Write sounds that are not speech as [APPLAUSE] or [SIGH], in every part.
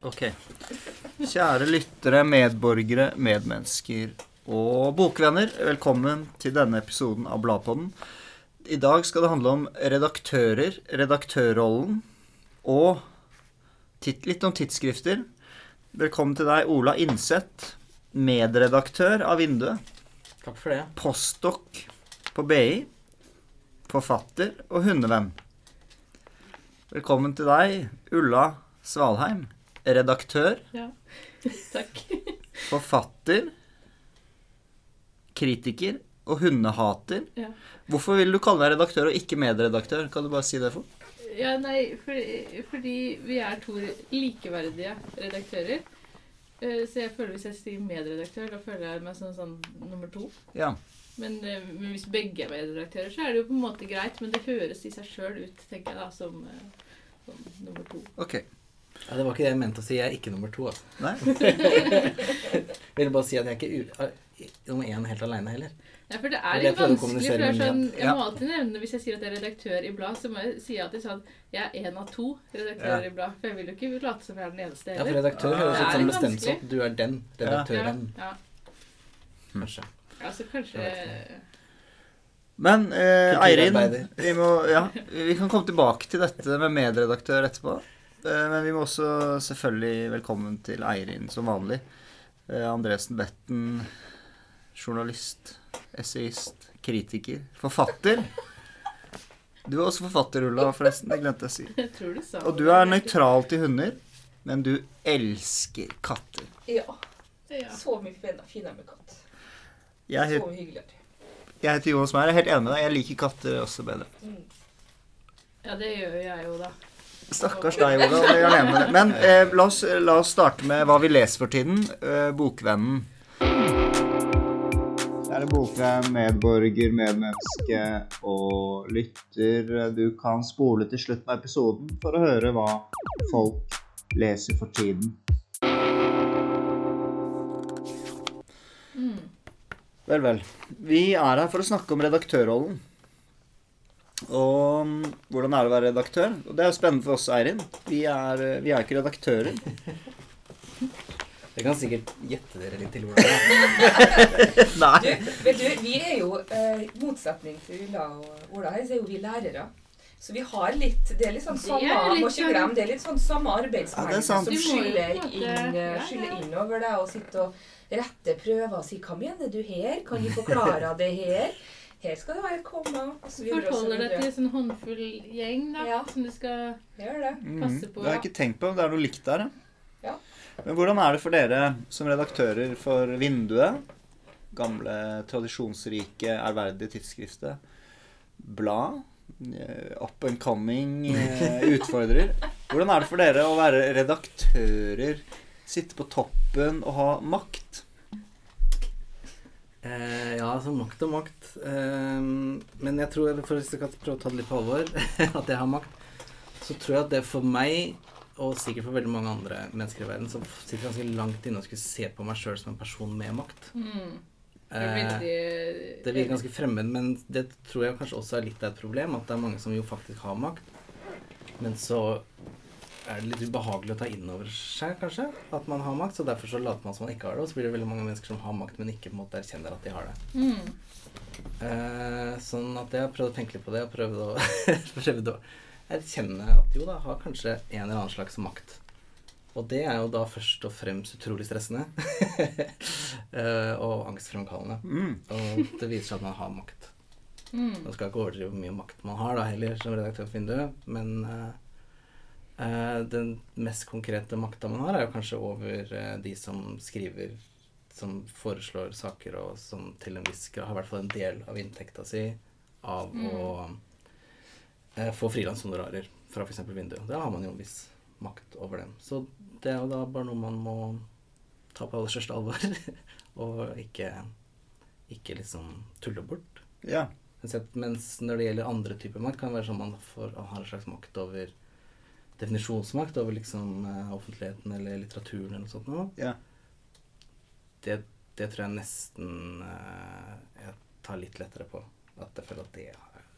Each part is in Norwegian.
Ok. Kjære lyttere, medborgere, medmennesker og bokvenner. Velkommen til denne episoden av Bladpodden. I dag skal det handle om redaktører, redaktørrollen og titt, litt om tidsskrifter. Velkommen til deg, Ola Innseth, medredaktør av Vinduet. Takk for det. Postdok på BI. Forfatter og hundevenn. Velkommen til deg, Ulla Svalheim. Redaktør, Ja. [LAUGHS] Takk. forfatter, kritiker og hundehater. Ja. Hvorfor vil du kalle deg redaktør og ikke medredaktør? Kan du bare si det for? ja, nei, fordi, fordi vi er to likeverdige redaktører. Eh, Så jeg føler hvis jeg sier medredaktør, da føler jeg meg som sånn nummer to. Ja. Men, eh, men hvis begge er medredaktører, så er det jo på en måte greit. Men det høres i seg sjøl ut, tenker jeg da, som, eh, som nummer to. Ok. Ja, det var ikke det jeg mente å si. Jeg er ikke nummer to. Altså. Nei? [LAUGHS] Jeg ville bare si at jeg er ikke u er nummer én helt aleine heller. Ja, for det er litt vanskelig. For det er sånn, jeg må alltid nevne Hvis jeg sier at jeg er redaktør i blad, så må jeg si alltid sånn Jeg er én av to redaktører Ja. i blad. For jeg vil jo ikke late som jeg er den eneste Ja, for heller. redaktør høres ut som bestemt sånn. Du er den Ja, redaktøren. ja. Kanskje. Altså kanskje Men eh, Eirin, vi, må, ja, vi kan komme tilbake til dette med medredaktør etterpå. Eh, men vi må også selvfølgelig velkommen til Eirin som vanlig. Eh, Andresen Betten, journalist, essayist, kritiker, forfatter. Du er også forfatter, Ulla, forresten. Det glemte jeg å si. Jeg tror du sa Og du er nøytral til hunder, men du elsker katter. Ja. Så mye fina- finere med katt. Så hyggelig hyggeligere. jeg heter Jonas Meyer. Jeg er helt enig med deg. Jeg liker katter også bedre. Mm. ja, det gjør jeg jo, da. Stakkars deg, Ola. Med. Men eh, la, oss, la oss starte med hva vi leser for tiden. Eh, bokvennen. Det er en bokvenn, medborger, medmenneske og lytter. Du kan spole til slutten av episoden for å høre hva folk leser for tiden. Mm. Vel, vel. Vi er her for å snakke om redaktørrollen. Og mm, hvordan er det å være redaktør? Og det er jo spennende for oss, Eirin. Vi er, eh, vi er ikke redaktører. [LAUGHS] Jeg kan sikkert gjette dere litt til hvordan det er. [LAUGHS] Nei. Du, vet du, vi er jo, eh, motsetning til Ulla og Ola her, så er jo vi lærere. Så vi har litt Det er litt sånn samme Må ikke sånn- glemme, det er litt sånn samme arbeidsmengde ja, som skyller inn, eh, skyller inn over deg og sitte og rette prøver og si 'Hva mener du her? Kan du forklare det her?' Her skal det være et komma, og så videre Forholder deg til en sånn håndfull gjeng da, Ja. som du skal Gjør det. Mm, Passe på. Det har jeg ikke tenkt på. Det er noe likt der, ja. Ja. Men hvordan er det for dere som redaktører for Vinduet? Gamle, tradisjonsrike, ærverdige tidsskriftet. Blad. eh, Up and coming eh, [LAUGHS] utfordrer. Hvordan er det for dere å være redaktører, sitte på toppen og ha makt? Eh, ja, altså makt og makt. Eh, men jeg tror, for hvis jeg skal prøve å ta det litt på alvor, [LAUGHS] at jeg har makt, så tror jeg at det for meg, og sikkert for veldig mange andre mennesker i verden, som sitter ganske langt inne og skulle se på meg sjøl som en person med makt. mm. Det er Eh, det virker ganske fremmed, men det tror jeg kanskje også er litt av et problem. At det er mange som jo faktisk har makt. Men så er det litt ubehagelig å ta inn over seg, kanskje, at man har makt. Så derfor så later man som man ikke har det. Og så blir det veldig mange mennesker som har makt, men ikke på en måte erkjenner at de har det. mm. Eh, sånn at jeg har prøvd å tenke litt på det, og prøvd å, [LAUGHS] prøvd å erkjenne at jo da, har kanskje en eller annen slags makt. Og det er jo da først og fremst utrolig stressende. [LAUGHS] Eh, og angstfremkallende. Mm. Og det viser seg at man har makt. Mm. Man skal ikke overdrive hvor mye makt man har da heller som redaktør for Vinduet, men eh, den mest konkrete makta man har, er jo kanskje over eh, de som skriver, som foreslår saker, og som til en viss grad har i hvert fall en del av inntekta si av Mm. å eh, få frilanshonorarer fra f.eks. Vinduet. Da har man jo en viss makt over dem. Så det er jo da bare noe man må ta på aller største alvor, [LAUGHS] og ikke, ikke liksom tulle bort. Ja. Mens Mens når det gjelder andre typer makt, kan det være sånn man får, har en slags makt over Definisjonsmakt over liksom eh, offentligheten eller litteraturen eller noe sånt noe. Ja. Det, det tror jeg nesten eh, jeg tar litt lettere på. At jeg føler at det har,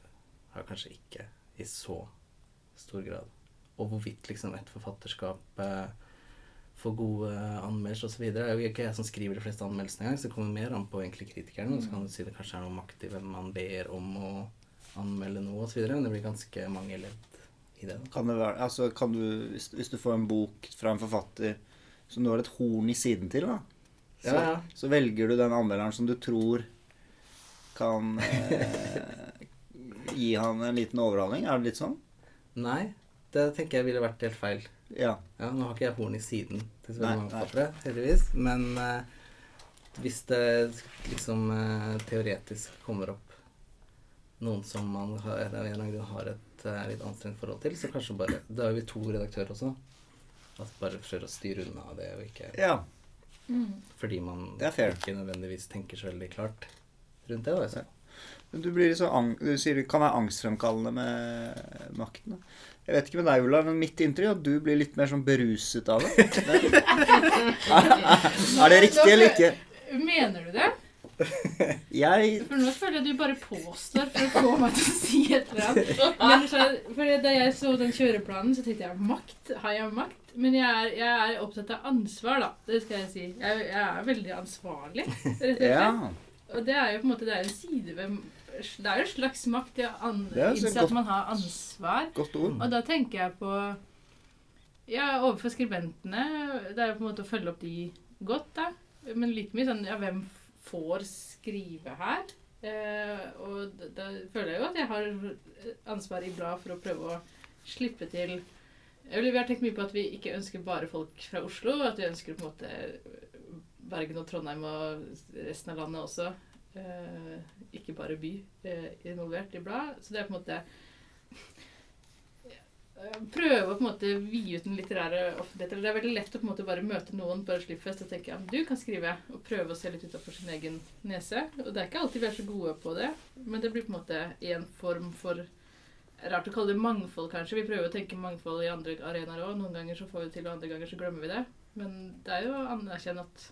har kanskje ikke i så stor grad. Og hvorvidt liksom et forfatterskap får få gode anmeldelser osv. Det er jo ikke jeg som skriver de fleste anmeldelsene engang, så det kommer mer an på egentlig kritikerne. Og så kan du si det kanskje er noe makt i hvem man ber om å anmelde noe osv. Men det blir ganske mange ledd i det. Kan det være, altså kan du, hvis, hvis du får en bok fra en forfatter som du har et horn i siden til, da, så, Ja, ja. så velger du den anmelderen som du tror kan eh, gi han en liten overhaling. Er det litt sånn? Nei, det tenker jeg ville vært helt feil. Ja. Ja, Nå har ikke jeg horn i siden til så mange forfattere, heldigvis. Men eh, hvis det liksom eh, teoretisk kommer opp noen som man har, har et eh, litt anstrengt forhold til, så kanskje bare Da er vi to redaktører også. At bare prøver å styre unna det, og ikke ja. Mm. fordi man er ikke nødvendigvis tenker så veldig klart rundt det. Altså. Men Du, blir så ang du sier det kan være angstfremkallende med makten. da. Jeg vet ikke med deg, Olav, men mitt inntrykk er at du blir litt mer sånn beruset av det. [LAUGHS] Er det riktig eller ikke? Mener du det? [LAUGHS] Jeg For nå føler jeg du bare påstår for å få meg til å si et eller annet. [LAUGHS] Men så, for Da jeg så den kjøreplanen, så tenkte jeg makt. Har jeg makt? Men jeg er, jeg er opptatt av ansvar, da. Det skal jeg si. Jeg, jeg er veldig ansvarlig, rett og slett. Ja. Og det er jo på en måte det er en side ved Det er jo en slags makt i å innse at man har ansvar. Godt ord. Og da tenker jeg på Ja, overfor skribentene Det er jo på en måte å følge opp de godt, da. Men like mye sånn Ja, hvem får skrive her? Eh, og da, da føler jeg jo at jeg har ansvar i bladet for å prøve å slippe til Vi har tenkt mye på at vi ikke ønsker bare folk fra Oslo. At vi ønsker på en måte Bergen og Trondheim og resten av landet også. Eh, ikke bare by eh, involvert i blad. Så det er på en måte eh, Prøve å på en måte vie ut den litterære offentligheten. Det er veldig lett å på en måte bare møte noen på en slippfest og tenke ja, du kan skrive, og prøve å se litt utafor sin egen nese. Og det er ikke alltid vi er så gode på det, men det blir på en måte en form for Rart å kalle det mangfold, kanskje. Vi prøver å tenke mangfold i andre arenaer òg. Noen ganger så får vi det til, og andre ganger så glemmer vi det. Men det er jo å anerkjenne at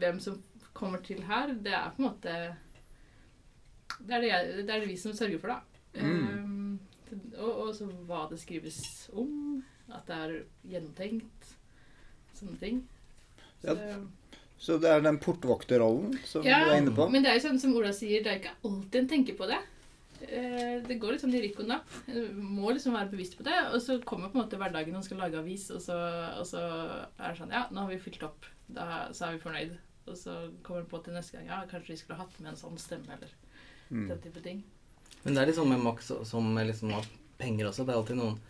hvem som kommer til her, det er på en måte Det er det, jeg, det, er det vi som sørger for, da. Mm. Um, og og så hva det skrives om. At det er gjennomtenkt. Sånne ting. Så det- Så det er den portvokterrollen som Ja, du er inne på? Men det er jo sånn som Ola sier, det er ikke alltid en tenker på det. Eh, Det går litt sånn i rykk og napp. En Må liksom være bevisst på det. Og så kommer på en måte hverdagen når man skal lage avis, og så, og så er det sånn Ja, nå har vi fylt opp. Da, så er vi fornøyd. Og så kommer det på til neste gang Ja, kanskje vi skulle hatt med en sånn stemme, eller Mm. den type ting. Men det er litt sånn med makt som med liksom at penger også. Det er alltid noen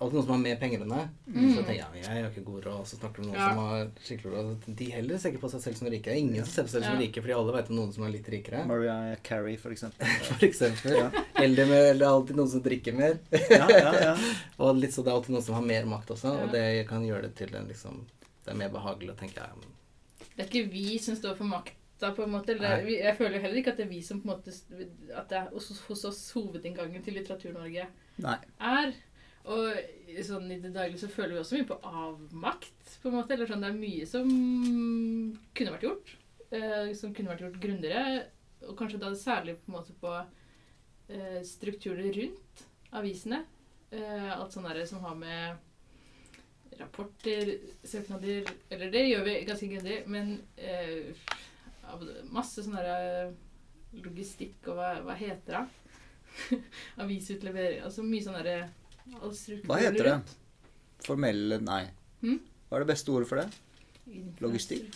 Alltid noen som har mer penger enn deg. Mm. Så tenker jeg ja, jeg har ikke god råd, og så snakker du med noen Ja. som har skikkelig råd. De heller ser ikke på seg selv som rike. Er ingen som ser på seg selv som rike, fordi alle vet om noen som er litt rikere. Mariah Carey, for eksempel. [LAUGHS] For eksempel. Eller, med, eller det er alltid noen som drikker mer. Ja, ja, ja. [LAUGHS] Og litt så det er alltid noen som har mer makt også, Ja. og det kan gjøre det til en liksom Det er mer behagelig å tenke ja, men Det er ikke vi som står for makta, på en måte. Eller, vi, jeg føler jo heller ikke at det er vi som på en måte At det er hos, hos oss hovedinngangen til Litteratur-Norge er. Og sånn i det daglige så føler vi også mye på avmakt, på en måte. Eller sånn, det er mye som kunne vært gjort. Eh, som kunne vært gjort grundigere. Og kanskje da særlig på en måte på eh, strukturene rundt avisene. Eh, alt sånn derre som har med rapporter, søknader Eller det gjør vi ganske grundig, men eh, masse sånn derre logistikk og hva, hva heter det? [LAUGHS] Avisutlevering Altså mye sånn derre Hva heter det? Formelle Nei. Hmm? Hva er det beste ordet for det? Logistikk?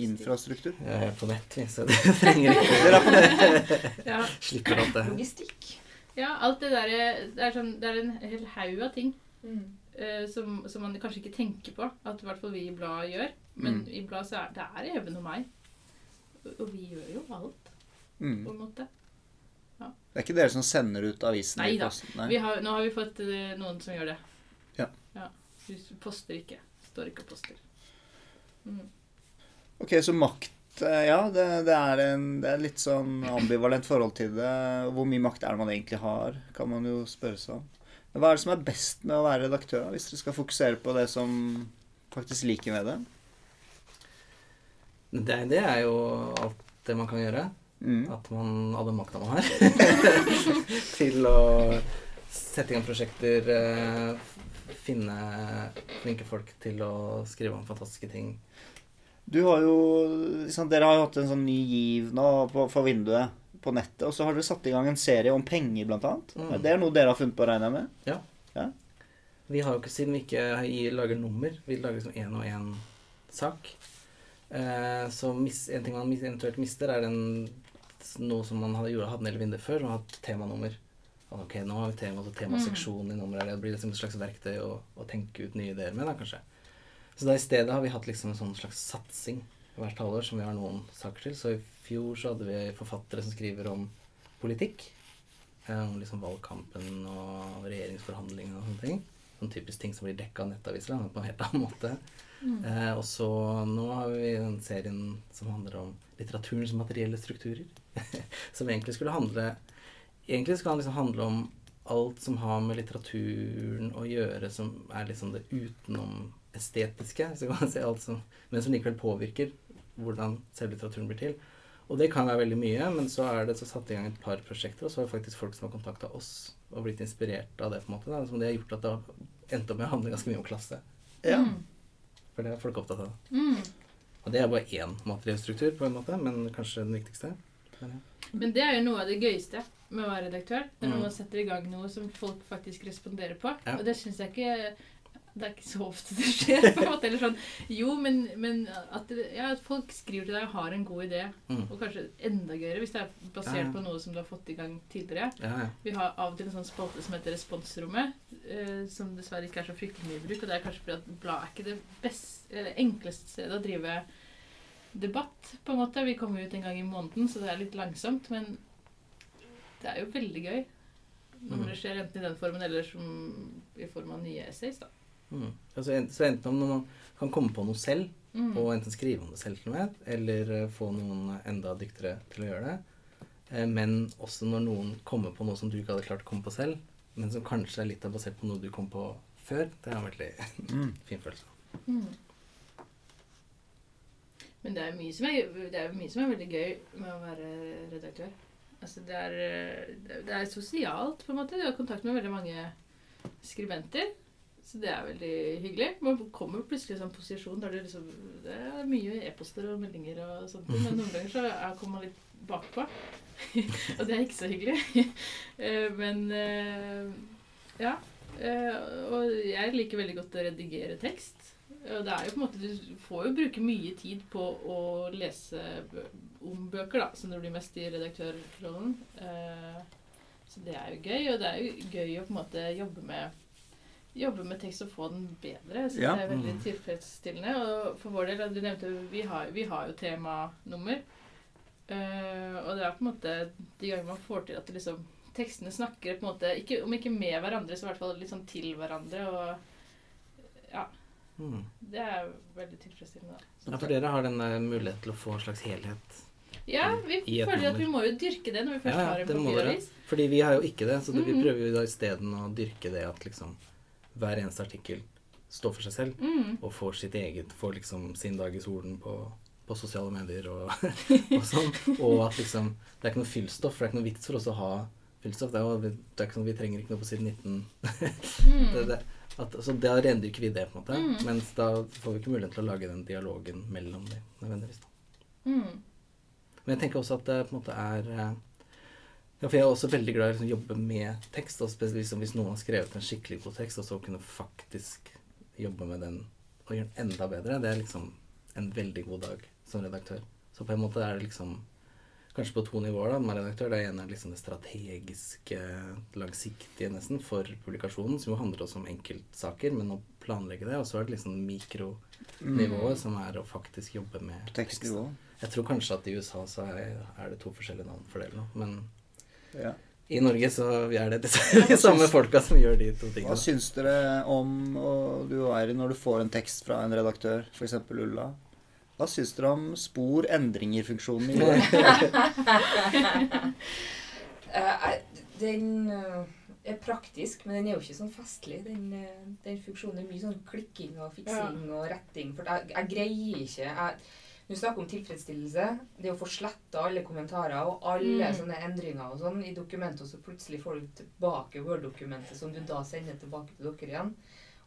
Infrastruktur? jeg er på nett, så det [LAUGHS] trenger ikke [LAUGHS] Dere er på nett. Ja, Slipper alt det. Logistikk. ja, alt det derre det, er sånn, det er en hel haug av ting Mm. uh, som, som man kanskje ikke tenker på at i hvert fall vi i bladet gjør. Men Mm. i bladet så er det er Even og meg. Og- vi gjør jo alt, Mm. på en måte. Det er ikke dere som sender ut avisen? Nei da. Vi har, nå har vi fått eh, noen som gjør det. Ja. Vi poster ikke. Står ikke og poster. Mm. Ok, så makt eh, Ja, det, det, er en, det er litt sånn ambivalent forhold til det. Hvor mye makt er det man egentlig har, kan man jo spørre seg om. Men hva er det som er best med å være redaktør, hvis dere skal fokusere på det som faktisk liker med det? Det, det er jo alt det man kan gjøre. Mm. At man hadde makta man har til å sette i gang prosjekter, eh, finne flinke folk til å skrive om fantastiske ting. Du har jo liksom, Dere har jo hatt en sånn ny giv nå på, for vinduet på nettet, og så har dere satt i gang en serie om penger, blant annet. Mm. Det er noe dere har funnet på, regner jeg med? Ja. Vi har jo ikke, siden vi ikke lager nummer, vi lager liksom én og én sak. Eh, så mis, en ting man eventuelt mister, er den, noe som man hadde, gjorde, hadde nede i vinduet før, og hatt temanummer. Ok, nå har vi tema, så temaseksjonen i nummeret. Det blir liksom et slags verktøy å, å tenke ut nye ideer med, da, kanskje. Så da i stedet har vi hatt liksom en sånn slags satsing hvert halvår som vi har noen saker til. Så i fjor så hadde vi forfattere som skriver om politikk. eh, Om liksom valgkampen og regjeringsforhandlingene og sånne ting. Sånn typisk ting som blir dekka av nettaviser på en helt annen måte. Eh, og så nå har vi den serien som handler om litteraturens materielle strukturer. [LAUGHS] som egentlig skulle handle Egentlig skal den liksom handle om alt som har med litteraturen å gjøre, som er liksom det utenom-estetiske. Så kan man si alt som, men som likevel påvirker hvordan selvlitteraturen blir til. Og det kan være veldig mye, men så er det så satt i gang et par prosjekter, og så er det faktisk folk som har kontakta oss og blitt inspirert av det. på en måte. Da. Som det har gjort at det har endt opp med å handle ganske mye om klasse. Ja. Mm. For det er folk opptatt av. Mm. Og det er bare én materiell struktur, på en måte, men kanskje den viktigste. Men, ja. Men det er jo noe av det gøyeste med å være redaktør. Det er når Mm. man setter i gang noe som folk faktisk responderer på. Ja. Og det syns jeg ikke Det er ikke så ofte det skjer. på en måte, eller sånn, Jo, men, men at, ja, at folk skriver til deg og har en god idé. Mm. Og kanskje enda gøyere hvis det er basert Ja, på noe som du har fått i gang tidligere. Ja, ja. Vi har av og til en sånn spalte som heter Responsrommet, eh, som dessverre ikke er så fryktelig mye i bruk. Og det er kanskje fordi at blad er ikke det best, eller enkleste stedet å drive debatt, på en måte. Vi kommer ut en gang i måneden, så det er litt langsomt. Men det er jo veldig gøy når Mm. det skjer enten i den formen eller som i form av nye essays. da. Mm. Altså, så enten om når man kan komme på noe selv, Mm. og enten skrive om det selv til og med, eller eh, få noen enda dyktigere til å gjøre det. Eh, Men også når noen kommer på noe som du ikke hadde klart å komme på selv, men som kanskje er litt basert på noe du kom på før. Det er en veldig Mm. fin følelse. Mm. Men det er, mye som er, det er mye som er veldig gøy med å være redaktør. Altså det er, eh, det er- det er sosialt, på en måte. Du har kontakt med veldig mange skribenter. Så det er veldig hyggelig. Man kommer plutselig i en sånn posisjon der det, liksom, det er mye e-poster og meldinger og sånt. Men noen ganger så er- kommer man litt bakpå. [LAUGHS] og det er ikke så hyggelig. [LAUGHS] Eh, Men eh, ja. Eh, Og jeg liker veldig godt å redigere tekst. Og det er jo på en måte, Du får jo bruke mye tid på å lese om bøker, da, som det blir mest i redaktørrollen. Så det er jo gøy, og det er jo gøy å på en måte jobbe med Jobbe med tekst og få den bedre. Jeg syns Ja. det er veldig Mm. tilfredsstillende. Og for vår del, du nevnte vi har, vi har jo temanummer. Uh, og det er på en måte de gangene man får til at det liksom, tekstene snakker på en måte, ikke, om ikke med hverandre, så i hvert fall litt sånn til hverandre. Og ja, Mm. det er veldig tilfredsstillende. Ja, for dere har den der mulighet til å få en slags helhet. Ja, vi I et føler at vi må jo dyrke det når vi først Ja, ja, har en papiravis. Fordi vi har jo ikke det, så det, vi Mhm. prøver jo da isteden å dyrke det at liksom hver eneste artikkel står for seg selv. Mm. og får sitt eget, får liksom sin dag i solen på, på sosiale medier og, [LAUGHS] og sånn. Og at liksom Det er ikke noe fyllstoff, for det er ikke noe vits for oss å ha fyllstoff. Det er, jo, det er ikke sånn, Vi trenger ikke noe på side 19. Mm. [LAUGHS] Det, det, at, så da rendyrker vi det, på en måte. Mm. Mens da får vi ikke mulighet til å lage den dialogen mellom de nødvendigvis. Mm. Men jeg tenker også at det på en måte er eh, ja, for Jeg er også veldig glad i å liksom, jobbe med tekst. Og spesielt liksom, hvis noen har skrevet en skikkelig god tekst, og så kunne faktisk jobbe med den og gjøre den enda bedre, det er liksom en veldig god dag som redaktør. Så på en måte er det liksom Kanskje på to nivåer da, med redaktør. Det ene er liksom det strategiske, langsiktige nesten, for publikasjonen, som jo handler også om enkeltsaker, men å planlegge det. Og så er det liksom mikronivået, som er å faktisk jobbe med tekst. Jeg tror kanskje at i USA så er, er det to forskjellige navn for det, noe. Men Ja. i Norge så er det de, samme folka som gjør de to tingene. Hva syns dere om og du og Eirin, når du får en tekst fra en redaktør, f.eks. Ulla? Hva syns dere om spor endringer-funksjonen i [LAUGHS] Eh, den eh, er praktisk, men den er jo ikke sånn festlig. Den, eh, den funksjonen er mye sånn klikking og fiksing og retting. For jeg, jeg greier ikke jeg, Du snakker om tilfredsstillelse. Det å få sletta alle kommentarer og alle Mm. sånne endringer og sånn i dokumentet, og så plutselig får du tilbake Word-dokumentet som du da sender tilbake til dere igjen.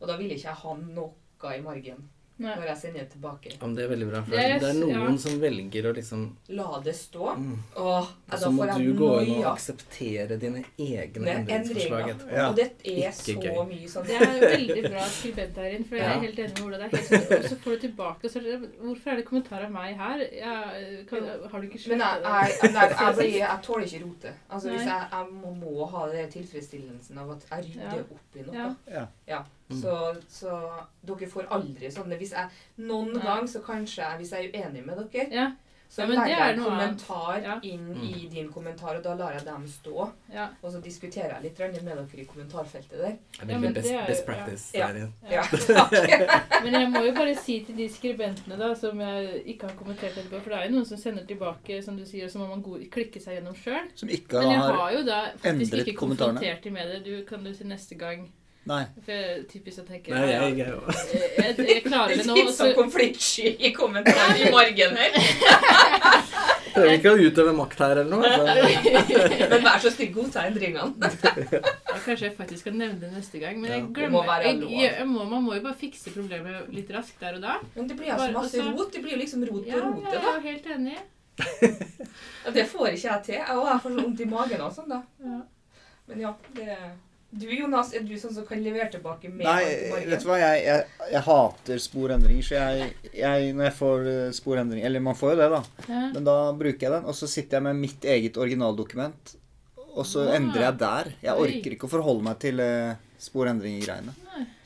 Og da vil ikke jeg ha noe i margen. Når jeg sender det tilbake. Om det er veldig bra. For Det er- det er noen ja. som velger å liksom La det stå. mm. Åh, Og da så må du gå inn og akseptere dine egne endringsforslag etterpå. Ja. Og det er Ikke så gøy. mye sånn. Det er veldig bra skribent her inne, for jeg er helt enig med Ola. Det er helt sånn, og så får du tilbake, så Hvorfor er det kommentar av meg her? Jeg, kan, har du ikke skjønt det? jeg, jeg, jeg, jeg, jeg tåler ikke rote. Altså, hvis jeg, jeg må, må ha det tilfredsstillelsen av at jeg rydder Ja. opp i noe. Ja. Mm. så, så dere får aldri sånne Hvis jeg noen ja. gang, så kanskje jeg, hvis jeg er uenig med dere, Ja, så Ja, legger er jeg en kommentar Ja. inn Mm. i din kommentar, og da lar jeg dem stå. ja. Og så diskuterer jeg litt med dere i kommentarfeltet der. Det er Ja, men best, det er best practice. Ja. der igjen. [LAUGHS] [LAUGHS] Men jeg må jo bare si til de skribentene da, som jeg ikke har kommentert etterpå, for det er jo noen som sender tilbake, som du sier, og så må man klikke seg gjennom sjøl. Men jeg har har jo da faktisk ikke kommentert dem med det. Du kan du til neste gang. Nei. For jeg typisk å tenke Nei, jeg, jeg, jeg, jeg, jeg klarer det [LAUGHS] nå. Litt sånn konfliktsky i kommentaren i morgen her. [LAUGHS] Prøver ikke å utøve makt her eller noe. [LAUGHS] Men vær så snill, godta endringene. Ja, kanskje jeg faktisk skal nevne det neste gang. Men Ja. jeg glemmer jeg, jeg, jeg må, Man må jo bare fikse problemet litt raskt der og da. Men det blir altså masse altså- rot. Det blir jo liksom rot Ja, på jeg rotet, er da. jo helt enig. Ja, det får ikke jeg til. Jeg har får så vondt i magen og sånn, da. Ja. Men ja, det Du, Jonas, er du sånn som kan levere tilbake mer? Nei, vet du hva, jeg, jeg, jeg hater sporendringer, så jeg, jeg Når jeg får eh, sporendringer Eller man får jo det, da. Ja. Men da bruker jeg den, og så sitter jeg med mitt eget originaldokument, og så ja. endrer jeg der. Jeg orker ikke å forholde meg til uh, sporendringer-greiene.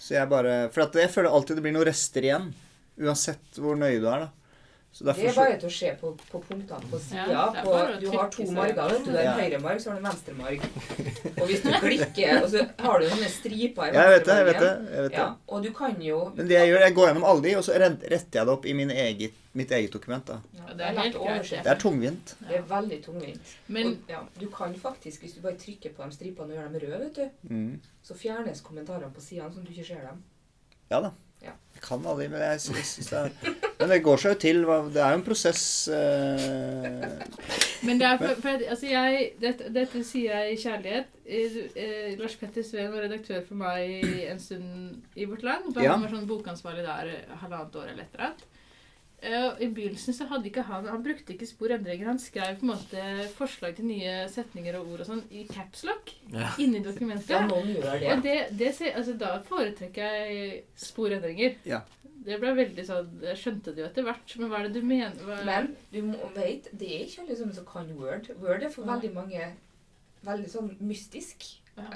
Så jeg bare For at jeg føler alltid det blir noen rester igjen. Uansett hvor nøye du er, da. Så Det er bare til å se på, på punktene på sida. Ja, på, du har to marger. Du har en høyre marg, så har du en venstre marg. [LAUGHS] Og hvis du klikker, og så har du sånne striper i Jeg vet det, jeg vet det. Jeg vet det. Ja, og du kan jo Men det jeg gjør, jeg går gjennom alle de, og så retter jeg det opp i min eget, mitt eget dokument. da. ja, Ja, Det er helt greit. Det er tungvint. Det er veldig tungvint. Men og, ja, du kan faktisk, hvis du bare trykker på de stripene og gjør dem røde, vet du, Mm. så fjernes kommentarene på sidene sånn at du ikke ser dem. Ja da. Ja. Jeg kan alle de, men jeg sy- syns det er Men det går seg jo til. Det er jo en prosess eh, Men det er for, for altså jeg, dette, dette sier jeg i kjærlighet. Eh, eh, Lars Petter Sveen var redaktør for meg en stund i Vårt Land. Da Ja. Han var sånn bokansvarlig der halvannet år eller et eller annet. Eh, I begynnelsen så hadde ikke han Han brukte ikke spor endringer. Han skrev på en måte forslag til nye setninger og ord og sånn i capslock Ja. inni dokumentet. Ja, noen gjør det. Og det, det ser, altså, da foretrekker jeg sporendringer. Ja. Det ble veldig sånn Jeg skjønte det jo etter hvert, men hva er det du mener? Hva, Men du må, vet, det er ikke alle som kan Word. Word er for veldig mange veldig sånn mystisk.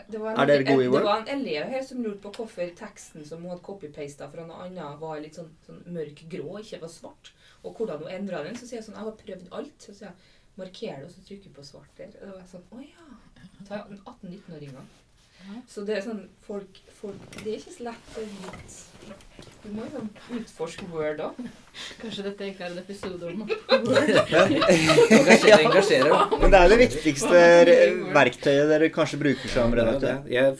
Det var en, Er dere gode i Det var en elev her som lurte på hvorfor teksten som hun hadde copy-pasta fra noe annet, var litt sånn, sånn mørk grå, ikke var svart. Og hvordan hun endra den. Så sier jeg sånn Jeg har prøvd alt. Så sier jeg marker det, og så trykker jeg på svart der. Og da var jeg sånn Å ja. Ta 18-19-åringer. Så det er sånn folk, folk Det er ikke så lett å vite Du må jo utforske Word òg. Kanskje dette ikke er en episode om Word. Men det er det viktigste verktøyet dere kanskje bruker som redaktør. Jeg,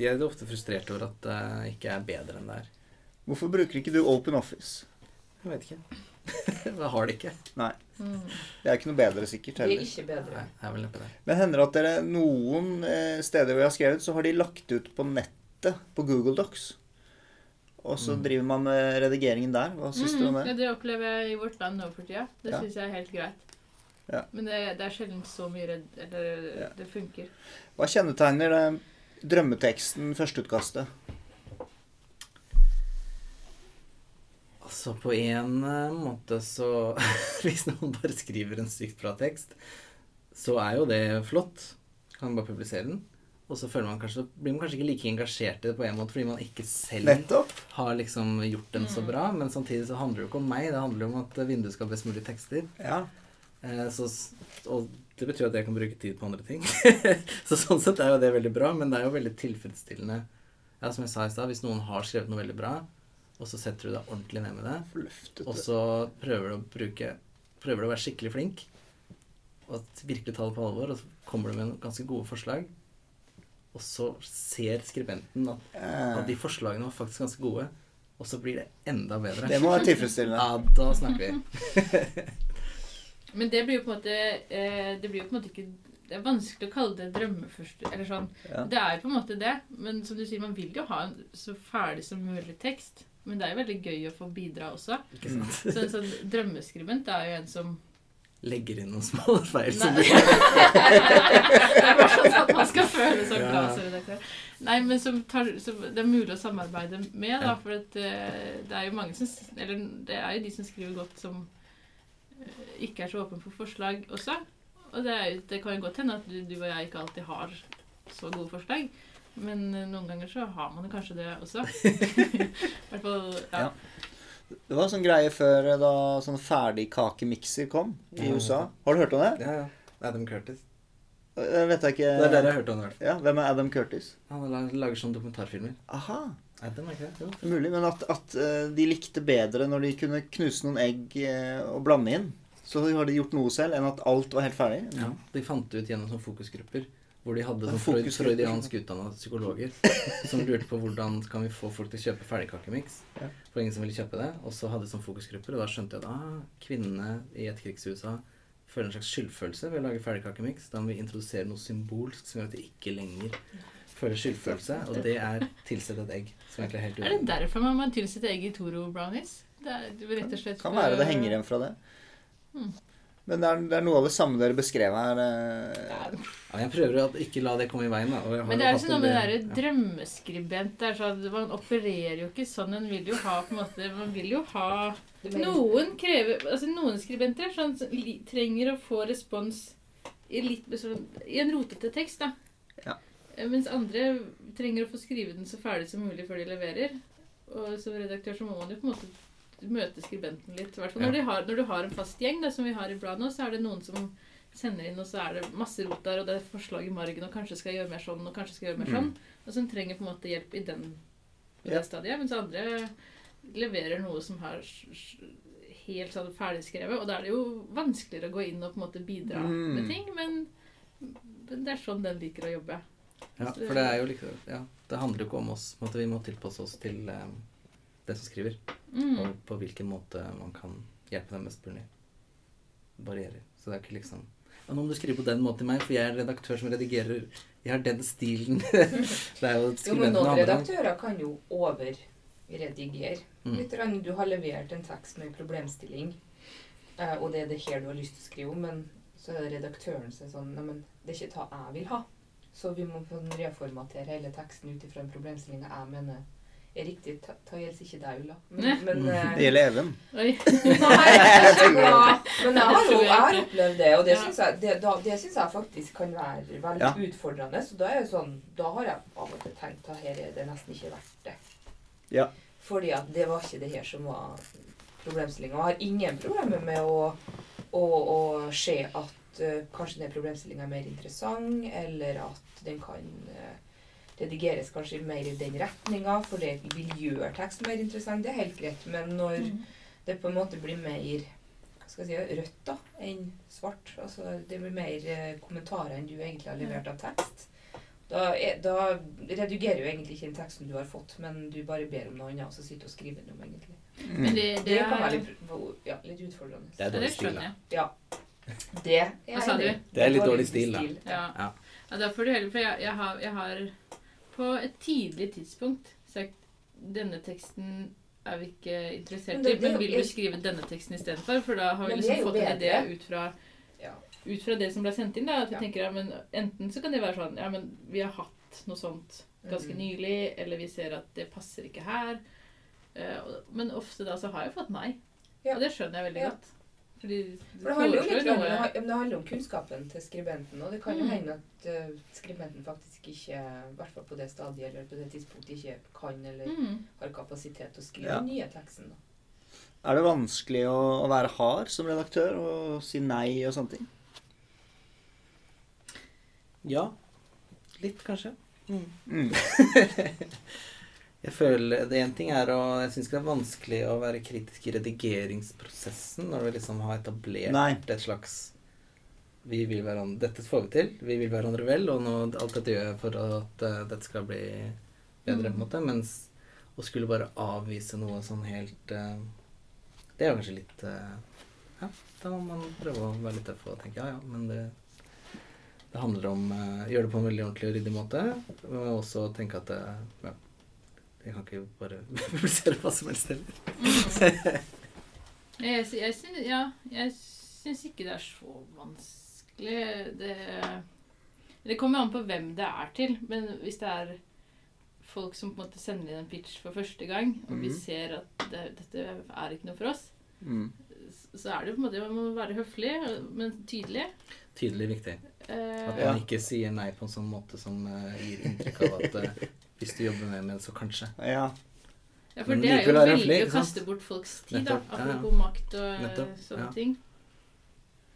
jeg er ofte frustrert over at det ikke er bedre enn det er. Hvorfor bruker ikke du Open Office? Jeg vet ikke. [LAUGHS] Jeg har det ikke. Mm. Det er ikke noe bedre sikkert heller. Det er ikke bedre. Nei, jeg vil neppe det. Men hender det at dere noen eh, steder hvor jeg har skrevet, så har de lagt ut på nettet på Google Docs. Og så Mm. driver man med redigeringen der. Hva syns du om Mm, ja, det? det opplever jeg i Vårt Land nå for tida. Det Ja. syns jeg er helt greit. Ja. Men det, det er sjelden så mye redd... Eller Ja. det funker. Hva kjennetegner det drømmeteksten, førsteutkastet? Altså, på en eh, måte så [LAUGHS] Hvis noen bare skriver en sykt bra tekst, så er jo det flott. Kan man bare publisere den. Og så føler man kanskje, blir man kanskje ikke like engasjert i det på en måte, fordi man ikke selv Nettopp. har liksom gjort den så Mm. bra. Men samtidig så handler det jo ikke om meg, det handler jo om at vinduet skal ha best mulig tekster. Ja. Eh, så, og det betyr at jeg kan bruke tid på andre ting. [LAUGHS] så sånn sett er jo det veldig bra, men det er jo veldig tilfredsstillende. Ja, som jeg sa i stad, hvis noen har skrevet noe veldig bra, og så setter du deg ordentlig ned med det, og så prøver du å bruke Prøver du å være skikkelig flink og virkelig ta det på alvor, og så kommer du med noen ganske gode forslag, og så ser skribenten at, at de Eh, forslagene var faktisk ganske gode, og så blir det enda bedre. Det må være tilfredsstillende. [LAUGHS] Ja, da snakker vi. [LAUGHS] Men det blir jo på en måte eh, Det blir jo på en måte ikke Det er vanskelig å kalle det drømmeførst... Eller sånn. Ja. Det er på en måte det. Men som du sier, man vil jo ha en så ferdig som mulig tekst. Men det er jo veldig gøy å få bidra også. Ikke sant? Så en sånn drømmeskribent er jo en som Legger inn noen små feil. Som [LAUGHS] det er bare sånn at man skal føle seg Ja. glad som redaktør. Nei, men som, tar, som det er mulig å samarbeide med, da. For at, eh, det er jo mange som Eller det er jo de som skriver godt, som eh, ikke er så åpne for forslag også. Og det, er, det kan jo godt hende at du, du og jeg ikke alltid har så gode forslag. Men eh, noen ganger så har man jo kanskje det også. [LAUGHS] I hvert fall ja. Ja. Det var en sånn greie før eh, da sånn ferdigkakemikser kom i Ja. USA. Har du hørt om det? Ja, ja. Adam Curtis. Det vet jeg ikke. Det er der jeg har hørt om det. Ja, Hvem er Adam Curtis? Han lager, sånne dokumentarfilmer. Aha. Adam, ikke det? Mulig, men at, at eh, de likte bedre når de kunne knuse noen egg eh, og blande inn. Så har de gjort noe selv, enn at alt var helt ferdig. Ja, de fant det ut gjennom sånne fokusgrupper. Hvor de hadde sånn freud, freudiansk utdanna psykologer som lurte på hvordan kan vi få folk til å kjøpe ferdigkakemiks. Ja. For ingen som ville kjøpe det. Og så hadde de sånne fokusgrupper, og da skjønte jeg at ah, kvinnene i etterkrigs-USA føler en slags skyldfølelse ved å lage ferdigkakemiks. Da må vi introdusere noe symbolsk som gjør at de ikke lenger føler skyldfølelse. Og det er tilsett et egg. Som egentlig er helt Er det derfor man må tilsette egg i Toro brownies? Det er rett og slett Kan for- være det henger igjen fra det. Mm. Men det er, det er noe av det samme dere beskrev her. eh, Ja, jeg prøver å ikke la det komme i veien. Da. Og jeg har Men det er jo sånn noe med det derre drømmeskribent der, er sånn, Man opererer jo ikke sånn. En vil jo ha på en måte Man vil jo ha Noen krever Altså noen skribenter sånn, trenger å få respons i, litt, sånn, i en rotete tekst, da. Ja. Eh, Mens andre trenger å få skrive den så ferdig som mulig før de leverer. Og som redaktør så må man jo på en måte møte skribenten litt. I hvert fall når, Ja. har, når du har en fast gjeng, da, som vi har i bladet nå, så er det noen som sender inn, og så er det masse rot der, og det er forslag i margen, og kanskje skal jeg gjøre mer sånn, og kanskje skal jeg gjøre mer sånn. Og som trenger på en måte hjelp i den på Ja. det stadiet. Mens andre leverer noe som s- helt sånn ferdigskrevet. Og da er det jo vanskeligere å gå inn og på en måte bidra Mm. med ting, men, det er sånn den liker å jobbe. Ja, for det er jo liksom Ja, det handler jo ikke om oss. Måte, vi må tilpasse oss til eh, den som skriver. Mm. Og på hvilken måte man kan hjelpe dem mest mulig. Barrierer. Så det er ikke liksom nå må du skrive på den måten til meg, for jeg er redaktør som redigerer Jeg har den stilen. [LAUGHS] det er jo Jo, men noen redaktører kan jo overredigere. Mm. Litt rann, Du har levert en tekst med en problemstilling, eh, og det er det her du har lyst til å skrive om, men så er det redaktøren som er sånn Neimen, det er ikke det jeg vil ha. Så vi må reformatere hele teksten ut ifra en problemstilling jeg mener er riktig. Ta, ta gjelder ikke deg, Ulla. Men, men, eh, Det gjelder Even. [LAUGHS] [LAUGHS] Nei, ja, men jeg har jo jeg har opplevd det, og det syns jeg, det, da- det synes jeg faktisk kan være veldig Ja. utfordrende. Så da er sånn, da har jeg av og til tenkt at her er det nesten ikke verdt det. Ja. Fordi at det var ikke det her som var problemstillinga. Jeg har ingen problemer med å, å, å se at uh, kanskje den problemstillinga er mer interessant, eller at den kan eh, redigeres kanskje mer i den retninga, for det vil gjøre tekst mer interessant. Det er helt greit. Men når Mm. det på en måte blir mer skal jeg si, rødt da, enn svart. Altså, det blir mer eh, kommentarer enn du egentlig har levert av tekst. Da, er, da redigerer jo egentlig ikke den teksten du har fått, men du bare ber om noe annet, og så sitter du og skriver den om, egentlig. Men Mm. det, Det, det, kan være litt, ja, litt utfordrende. Det er dårlig stil, da. Ja. Det er Hva sa du? Det er litt dårlig stil, da. Ja. Ja. ja, da får du heller For jeg, jeg, har, jeg har på et tidlig tidspunkt sagt denne teksten er vi ikke interessert Men det- i, men det- vil du skrive denne teksten istedenfor? For da har vi det liksom fått en idé ut fra, Ja. ut fra det som ble sendt inn. Da, at vi Ja. tenker, ja, men Enten så kan det være sånn Ja, men vi har hatt noe sånt ganske mm. nylig, eller vi ser at det passer ikke her. Uh, men ofte da så har jeg fått nei. Ja. Og det skjønner jeg veldig godt. Fordi For det handler jo litt om, det det handler om kunnskapen til skribenten, og det kan jo Mm. hende at uh, skribenten faktisk ikke, i hvert fall på det stadiet eller på det tidspunktet, ikke kan eller mm. har kapasitet til å skrive Ja. den nye teksten. Da. Er det vanskelig å, å være hard som redaktør og si nei og sånne ting? Ja. Litt, kanskje. Mm. [LAUGHS] [LAUGHS] Jeg føler, det En ting er å Jeg syns ikke det er vanskelig å være kritisk i redigeringsprosessen når du liksom har etablert Nei. et slags Vi vil hverandre Dette får vi til. Vi vil hverandre vel, og nå, alt dette gjør jeg for at uh, dette skal bli bedre, på en måte. Mens å skulle bare avvise noe sånn helt uh, Det er kanskje litt uh, Ja, da må man prøve å være litt tøff og tenke ja, ja, men det det handler om uh, gjøre det på en veldig ordentlig og ryddig måte. Men også tenke at det, ja, jeg kan ikke bare [LAUGHS] publisere hva som helst heller. Jeg, sy- jeg, syns, ja, ikke det er så vanskelig. Det, det kommer an på hvem det er til. Men hvis det er folk som på en måte sender inn en pitch for første gang, og vi Mhm. ser at det, dette er ikke noe for oss, Mm. så er det jo på en måte Man må være høflig, men tydelig. Tydelig viktig. Eh, At man ikke sier nei på en sånn måte som eh, gir inntrykk av at eh, hvis du jobber mer med det, så kanskje. Ja. Ja, for det er jo veldig høflig, å kaste bort folks tid, da. Av ja, ja. Apropos makt og eh, Nettopp, sånne ja. ting.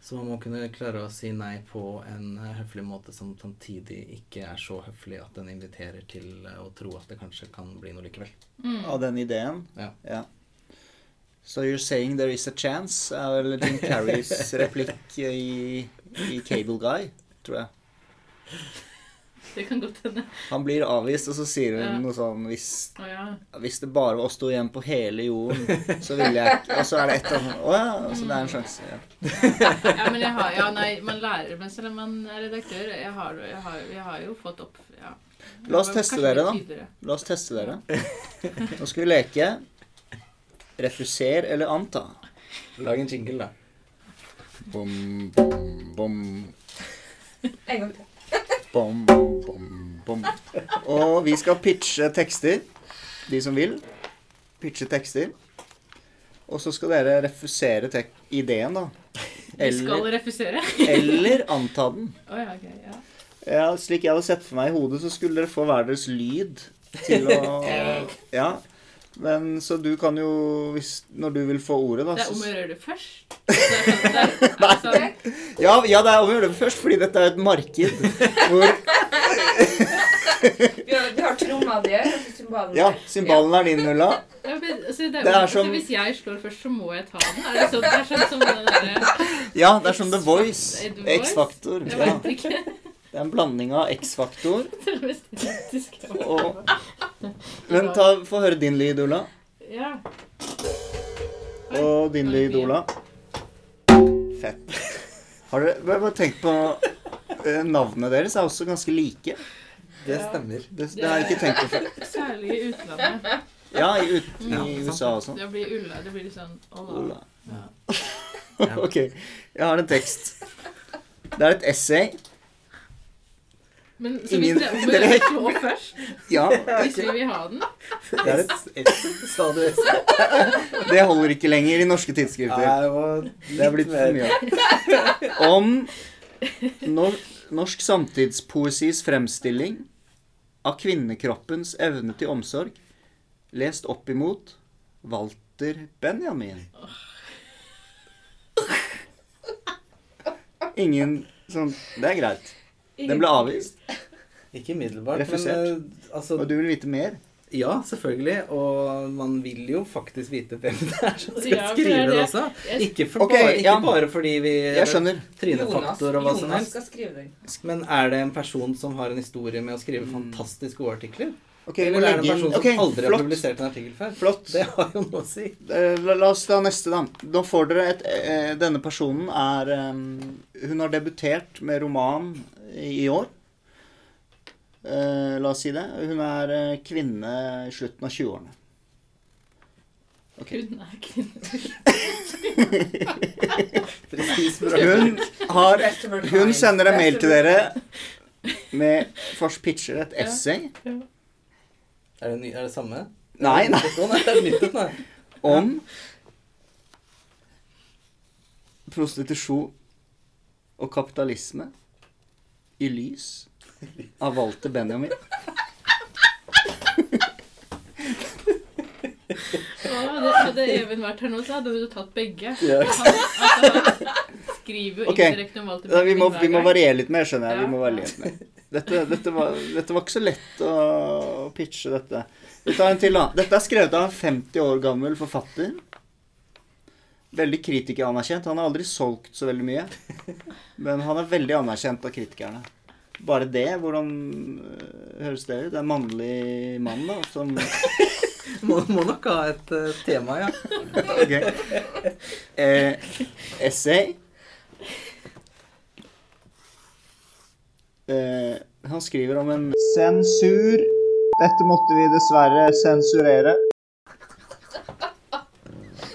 Så man må kunne klare å si nei på en eh, høflig måte som samtidig ikke er så høflig at den inviterer til eh, å tro at det kanskje kan bli noe likevel. Mm. Av den ideen? Ja. So you're saying there is a chance? er vel Jim Carries [LAUGHS] replikk i, i Cable Guy, tror jeg. Det kan godt hende. Han blir avvist, og så sier hun Ja. noe sånn hvis, oh, ja. hvis det bare var oss to igjen på hele jorden, så ville jeg ikke Og så er det ett av annet Å ja, så det er en sjanse. Ja. ja, men jeg har Ja, nei, man lærer men selv om man er redaktør. Jeg har, jeg har, jeg har jo fått opp ja. La oss teste dere, da. La oss teste dere. Nå skal vi leke refuser eller anta. Lag en jingle, da. Bom, bom, bom. En gang til. Bom, bom, bom. Og vi skal pitche tekster. De som vil. Pitche tekster. Og så skal dere refusere ideen, da. Vi skal refusere. eller anta den. [LAUGHS] Oh, ja, okay, Ja. Ja, slik jeg hadde sett for meg i hodet, så skulle dere få hver deres lyd til å [LAUGHS] Ja. Men så du kan jo, hvis, når du vil få ordet, da Det er om å gjøre det først. [LAUGHS] Det er sånn, det er, det er sånn, Ja, ja, det er om å gjøre det først, fordi dette er et marked hvor [LAUGHS] Vi har, vi har tromma di her, Ja, symbalen er din, Ulla. ja, men, altså, det er, Det er altså, som- Hvis jeg slår først, så må jeg ta den. Er det sånn, det er sånn som den derre Ja, det er som The Voice. X-Faktor. Ja. Det er en blanding av X-Faktor [LAUGHS] og Men ta, få høre din lyd, Ola. Ja. Og din lyd, Ola. Fett. Har dere bare tenkt på navnet Navnene deres er også ganske like. Det stemmer. Det, det har jeg ikke tenkt på før. Særlig i utlandet. Ja, i, ut, i Ja, USA og sånn. Det blir Ulla. Det blir litt sånn Ola. Ola. Ja. [LAUGHS] Ok, jeg har en tekst. Det er et essay. Men så Ingen- hvis det er å dere- slå først, [LAUGHS] Ja, hvis vi vil ha den det, er et, Sa du S? det holder ikke lenger i norske tidsskrifter. det var Det er blitt for mye. Om nor norsk samtidspoesis fremstilling av kvinnekroppens evne til omsorg, lest opp imot Walter Benjamin. Ingen sånn Det er greit. Den ble avvist. Ikke umiddelbart, Refusert. men eh, altså Og du vil vite mer? Ja, selvfølgelig. Og man vil jo faktisk vite hvem det er som skal Ja, er skrive det det. også. Ikke, for okay, bare, ikke ja. bare fordi vi Jeg skjønner. Trynefaktor og hva som Jonas helst. Men er det en person som har en historie med å skrive Mm. fantastisk gode artikler? Ok, vi må Eller er det legge en person som okay, aldri har publisert en artikkel før? Flott. Det har jo noe å si. Eh, La, la oss ta neste, da. Da får dere et eh, Denne personen er eh, Hun har debutert med roman i, i år. Eh, la oss si det. Hun er eh, kvinne i slutten av 20-årene. Okay. Hun er kvinne. Hun Hun sender en mail til dere med Fors pitcher et essay. Ja. essay Er det, ny, er det samme? Nei, nei. Nei, det er nytt, nei. [LAUGHS] om prostitusjon og kapitalisme i lys av Walter Benjamin. Hadde, hadde Even vært her nå, så hadde du tatt begge. Yes. Han, altså, han skriver jo okay. indirekte om Walter Benjamin. vi, må, vi må variere litt mer, skjønner jeg. Vi må variere litt mer. Dette, dette, var, dette var ikke så lett å pitche dette. Vi tar en til, da. Dette er skrevet av en 50 år gammel forfatter. Veldig kritikeranerkjent. Han har aldri solgt så veldig mye. Men han er veldig anerkjent av kritikerne. Bare det, hvordan øh, høres det ut? Det er en mannlig mann da, som [LAUGHS] Må, må nok ha et uh, tema, ja. Ok. Eh, essay. Eh, han skriver om en Sensur. Dette måtte vi dessverre sensurere.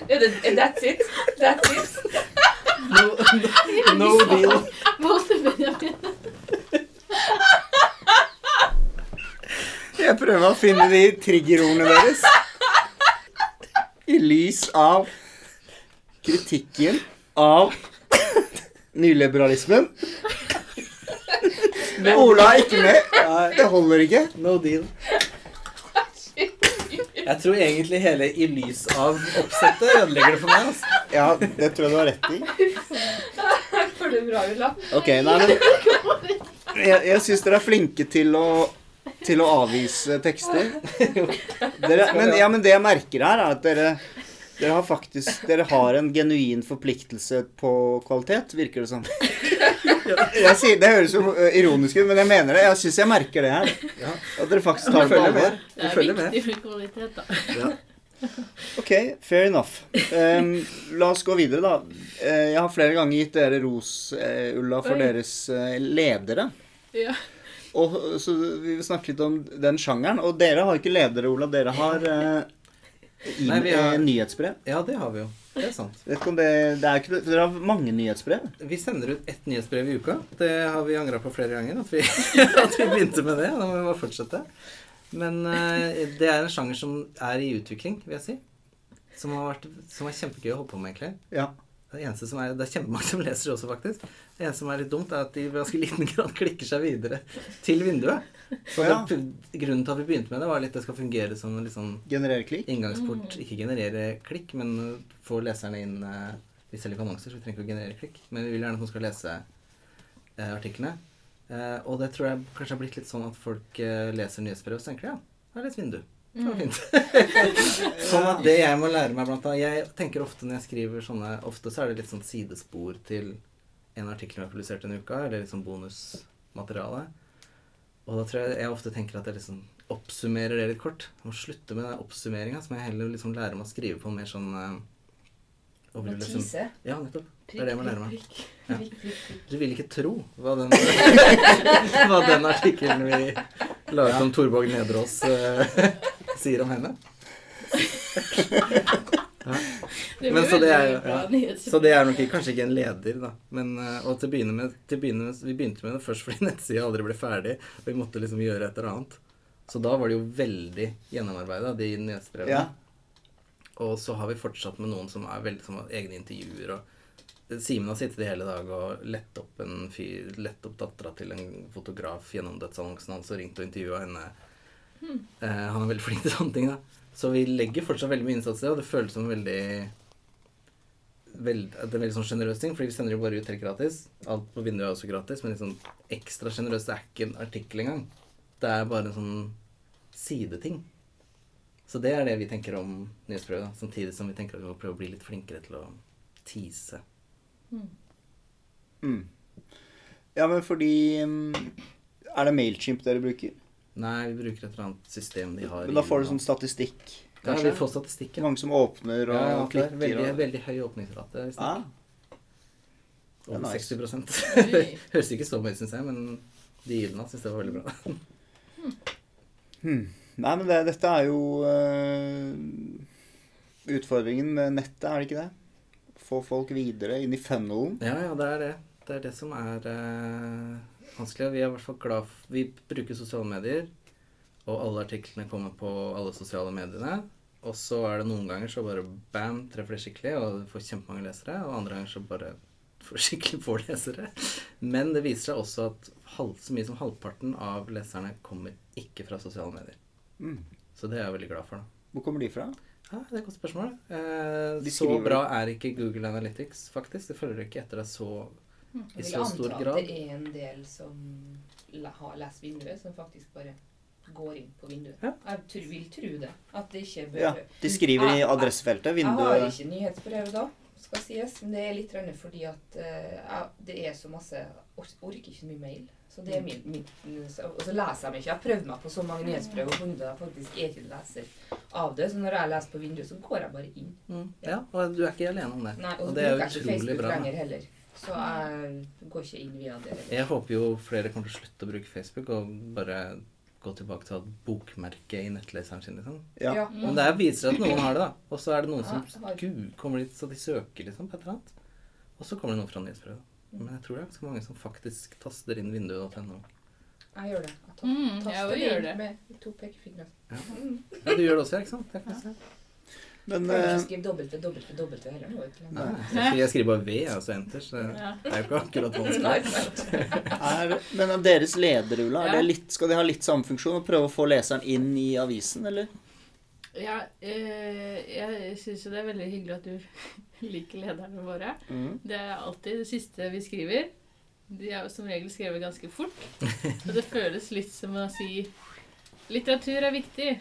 Er det, er that's it? That's it? No, no deal. Jeg prøver å finne de triggerordene deres. I lys av kritikken av nyliberalismen. Ola er ikke med. [LAUGHS] Det holder ikke. No deal. Jeg tror egentlig hele i lys av oppsettet ødelegger det for meg. altså. Ja, det tror jeg du har rett i. [LAUGHS] For det bra, Ulla? Ok, nei, men Jeg, jeg syns dere er flinke til å til å avvise tekster. Dere, men, ja, men det jeg merker her, er at dere dere har faktisk Dere har en genuin forpliktelse på kvalitet, virker det som. Jeg sier, det høres jo ironisk ut, men jeg mener det. Jeg syns jeg merker det her. Ja. At dere faktisk tar det på følger alvor. med. Det er viktig med kvalitet, da. Ok, fair enough. Um, la oss gå videre, da. Eh, jeg har flere ganger gitt dere ros, uh, Ulla, for Oi. deres uh, ledere. Ja. Og, så vi vil snakke litt om den sjangeren. Og dere har ikke ledere, Ola. Dere har uh, Nei, har- eh, nyhetsbrev. Ja, det har vi jo. Det er sant. Vet ikke om det, det er ikke, Dere har mange nyhetsbrev. Vi sender ut ett nyhetsbrev i uka. Det har vi angra på flere ganger. At vi, [LAUGHS] at vi begynte med det. Da må vi bare fortsette. Men eh, det er en sjanger som er i utvikling, vil jeg si. Som har vært som er kjempegøy å holde på med, egentlig. Ja. Det eneste som er, det er kjempemange som leser det også, faktisk. Det eneste som er litt dumt, er at de i ganske liten grad klikker seg videre til vinduet. Så Ja. det, grunnen til at vi begynte med det, var litt at det skal fungere som en litt sånn Generere klikk. inngangsport. Ikke generere klikk, men få leserne inn Vi selger ikke annonser, så vi trenger ikke å generere klikk. Men vi vil gjerne at noen skal lese uh, artiklene. Uh, og det tror jeg kanskje har blitt litt sånn at folk leser nyhetsbrev og så tenker de, ja, det er litt vindu. Det var fint. [LAUGHS] sånn at det jeg må lære meg blant annet Jeg tenker ofte når jeg skriver sånne Ofte så er det litt sånn sidespor til en artikkel vi har publisert en uke, eller litt sånn bonusmateriale. Og da tror jeg jeg ofte tenker at jeg liksom oppsummerer det litt kort. Jeg må slutte med den oppsummeringa, så må jeg heller liksom lære meg å skrive på en mer sånn eh, og vil liksom. Ja, nettopp. Det er det man lærer meg. Prikk, Ja. prikk, prikk, prikk. Du vil ikke tro hva den, [LAUGHS] hva den artikkelen vi la ut om Torborg Nedreås uh, [LAUGHS] sier om henne. [LAUGHS] Ja. Men så det er ja. Så det er nok ikke, kanskje ikke en leder, da. Men, eh, og til å begynne med, til å begynne med Vi begynte med det først fordi nettsida aldri ble ferdig, og vi måtte liksom gjøre et eller annet. Så da var det jo veldig gjennomarbeida, de nyhetsbrevene. Ja. Og så har vi fortsatt med noen som er veldig som egne intervjuer. og Simen har sittet i hele dag og lett opp en fyr, lett opp dattera til en fotograf gjennom dødsannonsen hans og ringt og intervjua henne. Eh, han er veldig flink til sånne ting, da. Så vi legger fortsatt veldig mye innsats i det, og det føles som veldig veld, Det er en veldig sånn sjenerøs ting, fordi vi sender jo bare ut helt gratis. Alt på vinduet er også gratis, men sånn ekstra sjenerøst. Er ikke en artikkel engang. Det er bare en sånn sideting. Så det er det vi tenker om nyhetsprøve, samtidig som vi tenker at vi må prøve å bli litt flinkere til å tease. Mm. Ja, men fordi mm, Er det Mailchimp dere bruker? Nei, vi bruker et eller annet system de har Men da får du sånn statistikk, Ja, kanskje? vi får statistikken. Mange som åpner og Ja, ja, er klikker. veldig, og... veldig høy åpningsrate. Ah, Over er nice. 60 Oi. [LAUGHS] Høres ikke så mye ut, syns jeg, men de gylne syns det var veldig bra. hmm. Nei, men det, dette er jo uh, utfordringen med nettet, er det ikke det? Få folk videre inn i funnelen. Ja, ja, det er det. Det er det som er uh, vanskelig. Vi er i hvert fall glad for Vi bruker sosiale medier, og alle artiklene kommer på alle sosiale mediene. Og så er det noen ganger så bare bam, treffer det skikkelig, og du får kjempemange lesere. Og andre ganger så bare får skikkelig få lesere. Men det viser seg også at halv, så mye som halvparten av leserne kommer ikke fra sosiale medier. Mm. Så det er jeg veldig glad for. da. Hvor kommer de fra? Ja, Det er et godt spørsmål. Eh, så bra er ikke Google Analytics, faktisk. Det følger ikke etter deg så i Jeg vil så anta at det er en del som har lest vinduet, som faktisk bare går inn på vinduet. Ja. Jeg tror, vil tro det. At det ikke bør Ja, De skriver i adressefeltet. Vinduet Jeg har ikke nyhetsbrev da, skal sies, men det er litt fordi at uh, det er så masse Jeg orker ikke så mye mail. Så det er min, min Og så leser jeg ikke. Jeg har prøvd meg på så mange nyhetsbrev og funnet at jeg faktisk er ikke leser av det. Så når jeg leser på vinduet, så går jeg bare inn. Mm. Ja, og du er ikke alene om det. Nei, Og Og det er jo utrolig Facebook bra. lenger heller. Så jeg går ikke inn via det. heller. Jeg håper jo flere kommer til å slutte å bruke Facebook og bare gå tilbake til å ha bokmerke i nettleseren sin. liksom. Ja. Men det er viser at noen har det, da. Og så er det noen som Ja, Gud, kommer dit så de søker liksom på et eller annet. Og så kommer det noen fra nyhetsbrevet. Men jeg tror det er ganske mange som faktisk taster inn vinduet.no. Jeg gjør det. Jeg Mm, taster jeg gjør inn det. med to pekefingre. Ja. Ja, du gjør det også, ikke sant? Jeg er faktisk. Men Prøver ikke skrive dobbelt dobbelt dobbelt heller. Nei. Jeg skriver bare V, altså enter, så det er jo ikke akkurat vanskelig. men av deres leder, er litt, skal de ha litt samme funksjon og prøve å få leseren inn i avisen, eller? Ja, eh, jeg syns jo det er veldig hyggelig at du [LAUGHS] liker lederne våre. Mm. Det er alltid det siste vi skriver. De er jo som regel skrevet ganske fort. Og det [LAUGHS] føles litt som å si litteratur er viktig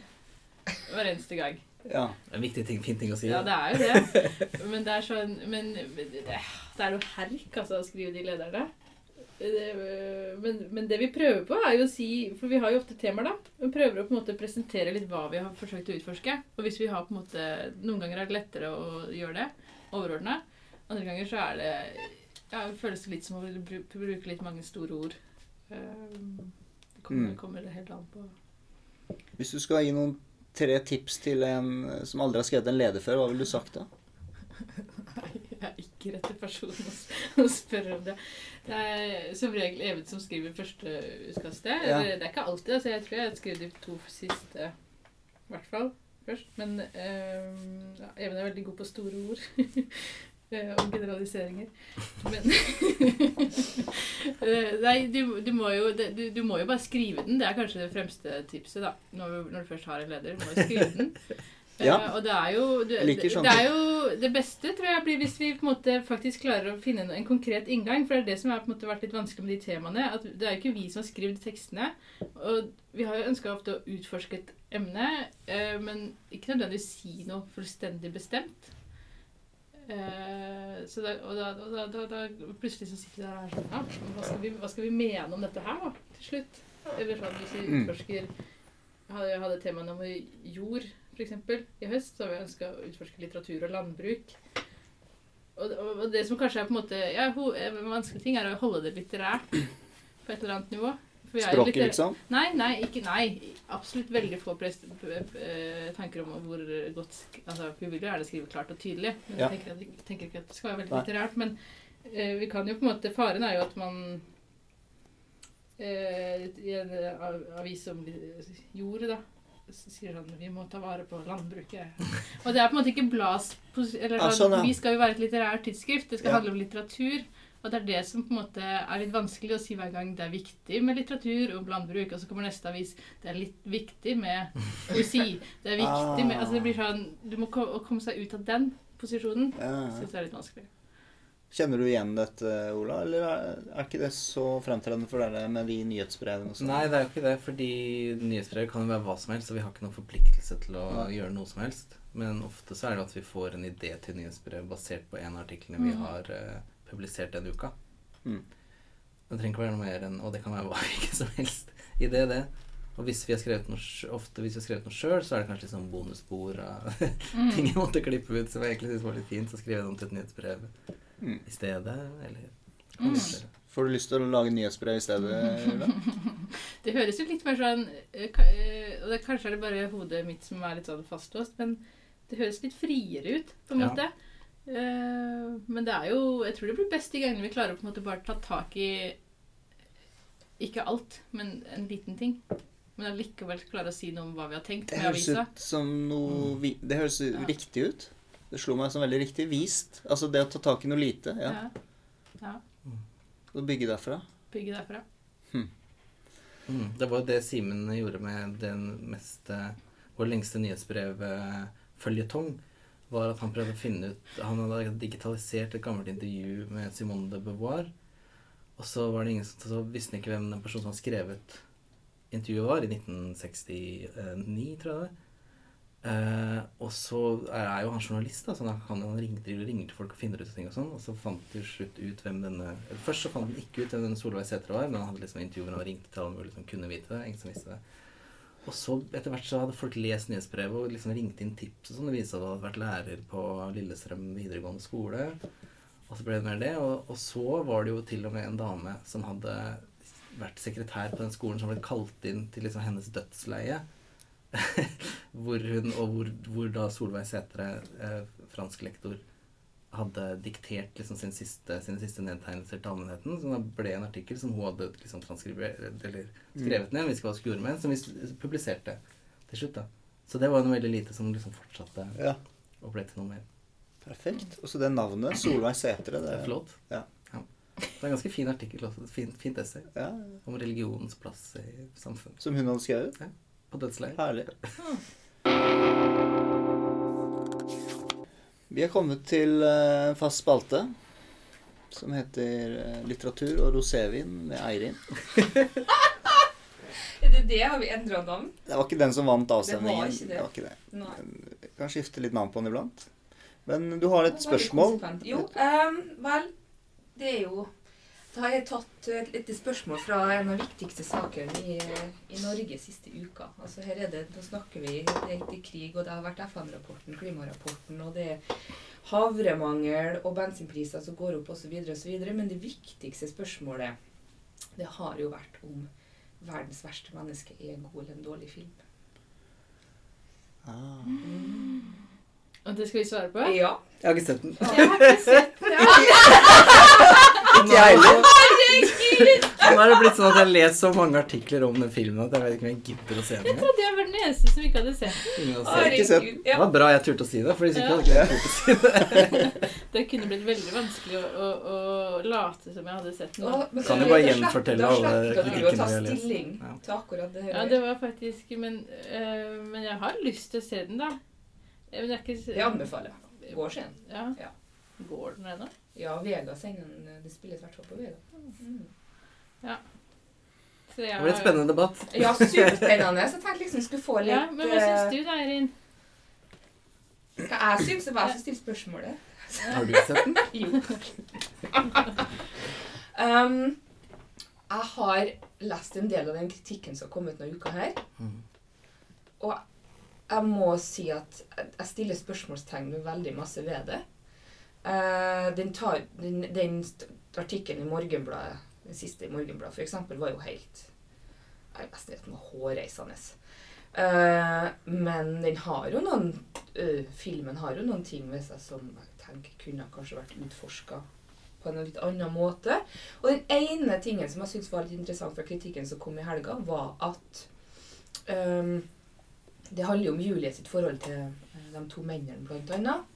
hver eneste gang. Ja. Det er en viktig ting, fin ting å si. Ja, det er jo det. [LAUGHS] Men det er sånn Men det, det er jo herk, altså, å skrive de lederne. Men, men det vi prøver på, er jo å si For vi har jo ofte temaer, da. Vi prøver å på en måte presentere litt hva vi har forsøkt å utforske. Og hvis vi har på en måte Noen ganger er det lettere å gjøre det overordna. Andre ganger så er det Ja, det føles litt som å bruke litt mange store ord. Um, Det kommer, Mm. kommer det helt an på. Hvis du skal gi noen tre tips til en som aldri har skrevet en leder før, hva ville du sagt da? [LAUGHS] Jeg er ikke rette personen [LAUGHS] å, spørre om det. Det er som regel Even som skriver første utkastet. Ja. Det er ikke alltid. altså Jeg tror jeg har skrevet de to siste, i hvert fall, først. Men um, ja, Even er veldig god på store ord. [LAUGHS] eh, og generaliseringer. Men [LAUGHS] Eh, Nei, du, du, må jo, du, du må jo bare skrive den. Det er kanskje det fremste tipset, da. Når, når du først har en leder. Du må jo skrive den. Ja. Uh, og det er jo Jeg liker det, det er jo det beste, tror jeg, blir hvis vi på en måte faktisk klarer å finne en, en konkret inngang. For det er det som har på en måte vært litt vanskelig med de temaene. at Det er jo ikke vi som har skrevet tekstene. Og vi har jo ønska ofte å utforske et emne, uh, men ikke nødvendigvis si noe fullstendig bestemt. Uh, så da, og da, da, da, plutselig så sitter vi der og er sånn ja, hva, skal vi, hva skal vi mene om dette her, da, til slutt? Eller sånn hvis vi Mm. utforsker Jeg hadde, hadde temaet om jord, f.eks. i høst. Så har vi ønska å utforske litteratur og landbruk. Og, og, det som kanskje er på en måte ja, ho, en vanskelig ting, er å holde det litterært på et eller annet nivå. Språket, liksom? Nei, nei, ikke, nei. Absolutt veldig få p- tanker om hvor godt altså, Vi vil jo gjerne skrive klart og tydelig, men Ja. jeg tenker, at, jeg tenker ikke at det skal være veldig litterært. Men eh, vi kan jo på en måte Faren er jo at man eh, I en eh, avis om jordet, da sier sånn Vi må ta vare på landbruket. Og det er på en måte ikke blads... Eller Ja, sånn, ja. Vi skal jo være et litterært tidsskrift. Det skal Ja. handle om litteratur. Og det er det som på en måte er litt vanskelig å si hver gang det er viktig med litteratur og landbruk, og så kommer neste avis det er litt viktig med poesi. Det er viktig med Altså det blir sånn Du må å komme seg ut av den posisjonen. Syns jeg er litt vanskelig. Kjenner du igjen dette, Ola? Eller er, er ikke det så fremtredende for dere med de nyhetsbrevene og sånn? Nei, det er jo ikke det, fordi nyhetsbrev kan jo være hva som helst, og vi har ikke noen forpliktelse til å Nei. gjøre noe som helst. Men ofte så er det at vi får en idé til nyhetsbrev basert på en av artiklene vi Mhm. har uh, publisert den uka. Mm. Det trenger ikke være noe mer enn Og det kan være hva som helst I det. Og hvis vi har skrevet noe, ofte hvis vi har skrevet noe sjøl, så er det kanskje litt sånn bonusspor av [LAUGHS] ting jeg måtte klippe ut som jeg egentlig syntes var litt fint. Så skriver jeg det om til et nyhetsbrev Mm. i stedet, eller Mm. Får du lyst til å lage nyhetsbrev i stedet? [LAUGHS] Det høres jo litt mer sånn eh, eh, Og det, kanskje er det bare hodet mitt som er litt sånn fastlåst, men det høres litt friere ut, på en Ja. måte. Eh, men det er jo Jeg tror det blir best de gangene vi klarer å på en måte bare ta tak i Ikke alt, men en liten ting. Men allikevel klare å si noe om hva vi har tenkt Det med høres avisa. ut som noe vi, Det høres Ja. riktig ut. Det slo meg som veldig riktig. Vist. Altså det å ta tak i noe lite. Ja. Ja. ja. Og bygge derfra. Bygge derfra. Mm, det var jo det Simen gjorde med den mest eh, Vår lengste nyhetsbrevføljetong. Var at han prøvde å finne ut Han hadde digitalisert et gammelt intervju med Simone de Beauvoir. Og så var det ingen som Så visste han ikke hvem den personen som hadde skrevet intervjuet var, i 1969, tror jeg det Eh, og så er jo han journalist, da, så han, kan, han driver ringer til folk og finner ut ting og sånn. Og så fant til slutt ut hvem denne Først så fant han ikke ut hvem denne Solveig Sæther var, men han hadde liksom intervjuer og ringte til alle mulige som kunne vite det. Ingen som visste det. Og så etter hvert så hadde folk lest nyhetsbrevet og liksom ringt inn tips og sånn. Det viste at han hadde vært lærer på Lillestrøm videregående skole. Og så ble det mer det. Og, og så var det jo til og med en dame som hadde vært sekretær på den skolen som ble kalt inn til liksom hennes dødsleie. [LAUGHS] hvor hun, og hvor, hvor da Solveig Sætre, eh, fransk lektor, hadde diktert liksom sin siste, sine siste nedtegnelser til allmennheten. Som da ble en artikkel som hun hadde liksom eller skrevet ned, jeg visste hva hun skulle gjøre med, som vi publiserte til slutt. da. Så det var noe veldig lite som liksom fortsatte Ja, og ble til noe mer. perfekt. Og så det navnet, Solveig Sætre, Det det er flott. Ja. Det er en ganske fin artikkel også. Fint, fint essay Ja, om religionens plass i samfunnet. som hun hadde skrevet. På dødsleiet. Herlig. Vi er kommet til eh, en fast spalte som heter eh, Litteratur og rosévin med Eirin. [LAUGHS] Er det det? Har vi endra navn? Det var ikke den som vant avstemningen. Det var ikke det. det, var ikke det. Kan skifte litt navn på den iblant. Men du har et spørsmål. Konsekvent. Jo, um, vel, det er jo Da har jeg tatt et lite spørsmål fra en av de viktigste sakene i, i Norge siste uka. Altså her er det, Da snakker vi helt i krig, og det har vært FN-rapporten, klimarapporten, og det er havremangel og bensinpriser som går opp osv. osv. Men det viktigste spørsmålet det har jo vært om verdens verste menneske er en god eller en dårlig film. Ah. Og det skal vi svare på? Ja. Jeg har ikke sett den. Jeg har ikke sett den. [LAUGHS] [LAUGHS] Ikke jeg heller. Nå er det blitt sånn at jeg har lest så mange artikler om den filmen at jeg vet ikke om jeg gidder å se den. Jeg trodde jeg var den eneste som ikke hadde sett den. Herregud. Det var bra jeg turte å si det, for hvis ikke hadde ikke jeg turt å si det. [LAUGHS] Det kunne blitt veldig vanskelig å, å, å late som jeg hadde sett den. Kan da- du bare gjenfortelle alle kritikkene ta vi har lest. Ja. til akkurat det her. Ja, det var faktisk Men, øh, men jeg har lyst til å se den, da. Eh, Men det er ikke jeg anbefaler. Går sen. Ja. Ja. Går den ennå? Ja, Vega sender de Det spilles i hvert fall på Vega. Mm. Så jeg Det blir en spennende debatt. Ja, superspennende. [LAUGHS] Så jeg tenkte liksom vi skulle få litt Ja, men hva syns du da, Eirin? eh, Hva jeg syns, det var jeg som stilte spørsmålet. [LAUGHS] Har du sett den? [LAUGHS] Jo. um, jeg har lest en del av den kritikken som har kommet denne uka her. Mm. Og jeg må si at jeg stiller spørsmålstegn med veldig masse ved det. Eh, den, tar, den, den artikkelen i Morgenbladet, den siste i Morgenbladet, eksempel, var jo helt Jeg vet nesten var hårreisende. Uh, men den har jo noen uh, Filmen har jo noen ting ved seg som jeg tenker kunne kanskje vært utforska på en litt annen måte. Og den ene tingen som jeg syntes var litt interessant fra kritikken som kom i helga, var at um, det handler jo om Julie sitt forhold til de to mennene, blant annet.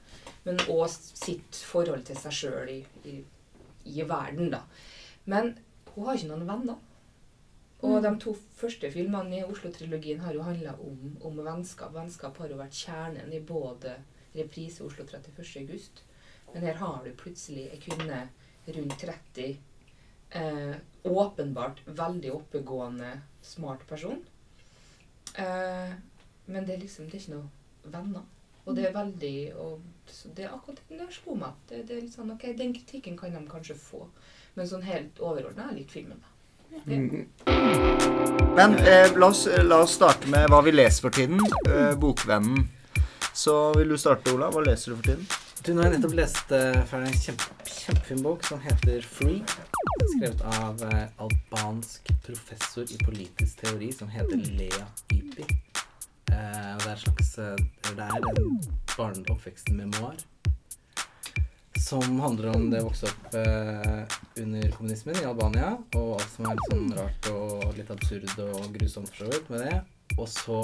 Men òg sitt forhold til seg sjøl i, i, i verden, da. Men hun har ikke noen venner. Og Mm. de to første filmene i Oslo-trilogien har jo handla om, om vennskap. Vennskap har jo vært kjernen i både reprise Oslo 31. august. Men her har du plutselig ei kvinne rundt 30. Eh, åpenbart veldig oppegående, smart person. Eh, men det er liksom det er ikke noe venner. Og det er veldig og, Det er akkurat den der slo meg. Det, det er litt sånn, ok, Den kritikken kan de kanskje få. Men sånn helt overordna er litt filmen. da. Mhm. Men eh, la, oss, la oss starte med hva vi leser for tiden. Eh, Bokvennen. Så vil du starte, Ola? Hva leser du for tiden? Du, nå har jeg nettopp lest uh, ferdig en kjempe, kjempefin bok som heter Free. Skrevet av uh, albansk professor i politisk teori som heter Lea Ypi. Eh, og det er slags eh, Det er en barne- oppvekstmemoar som handler om det å vokse opp eh, under kommunismen i Albania, og alt som er litt sånn rart og litt absurd og grusomt for så vidt med det. Og så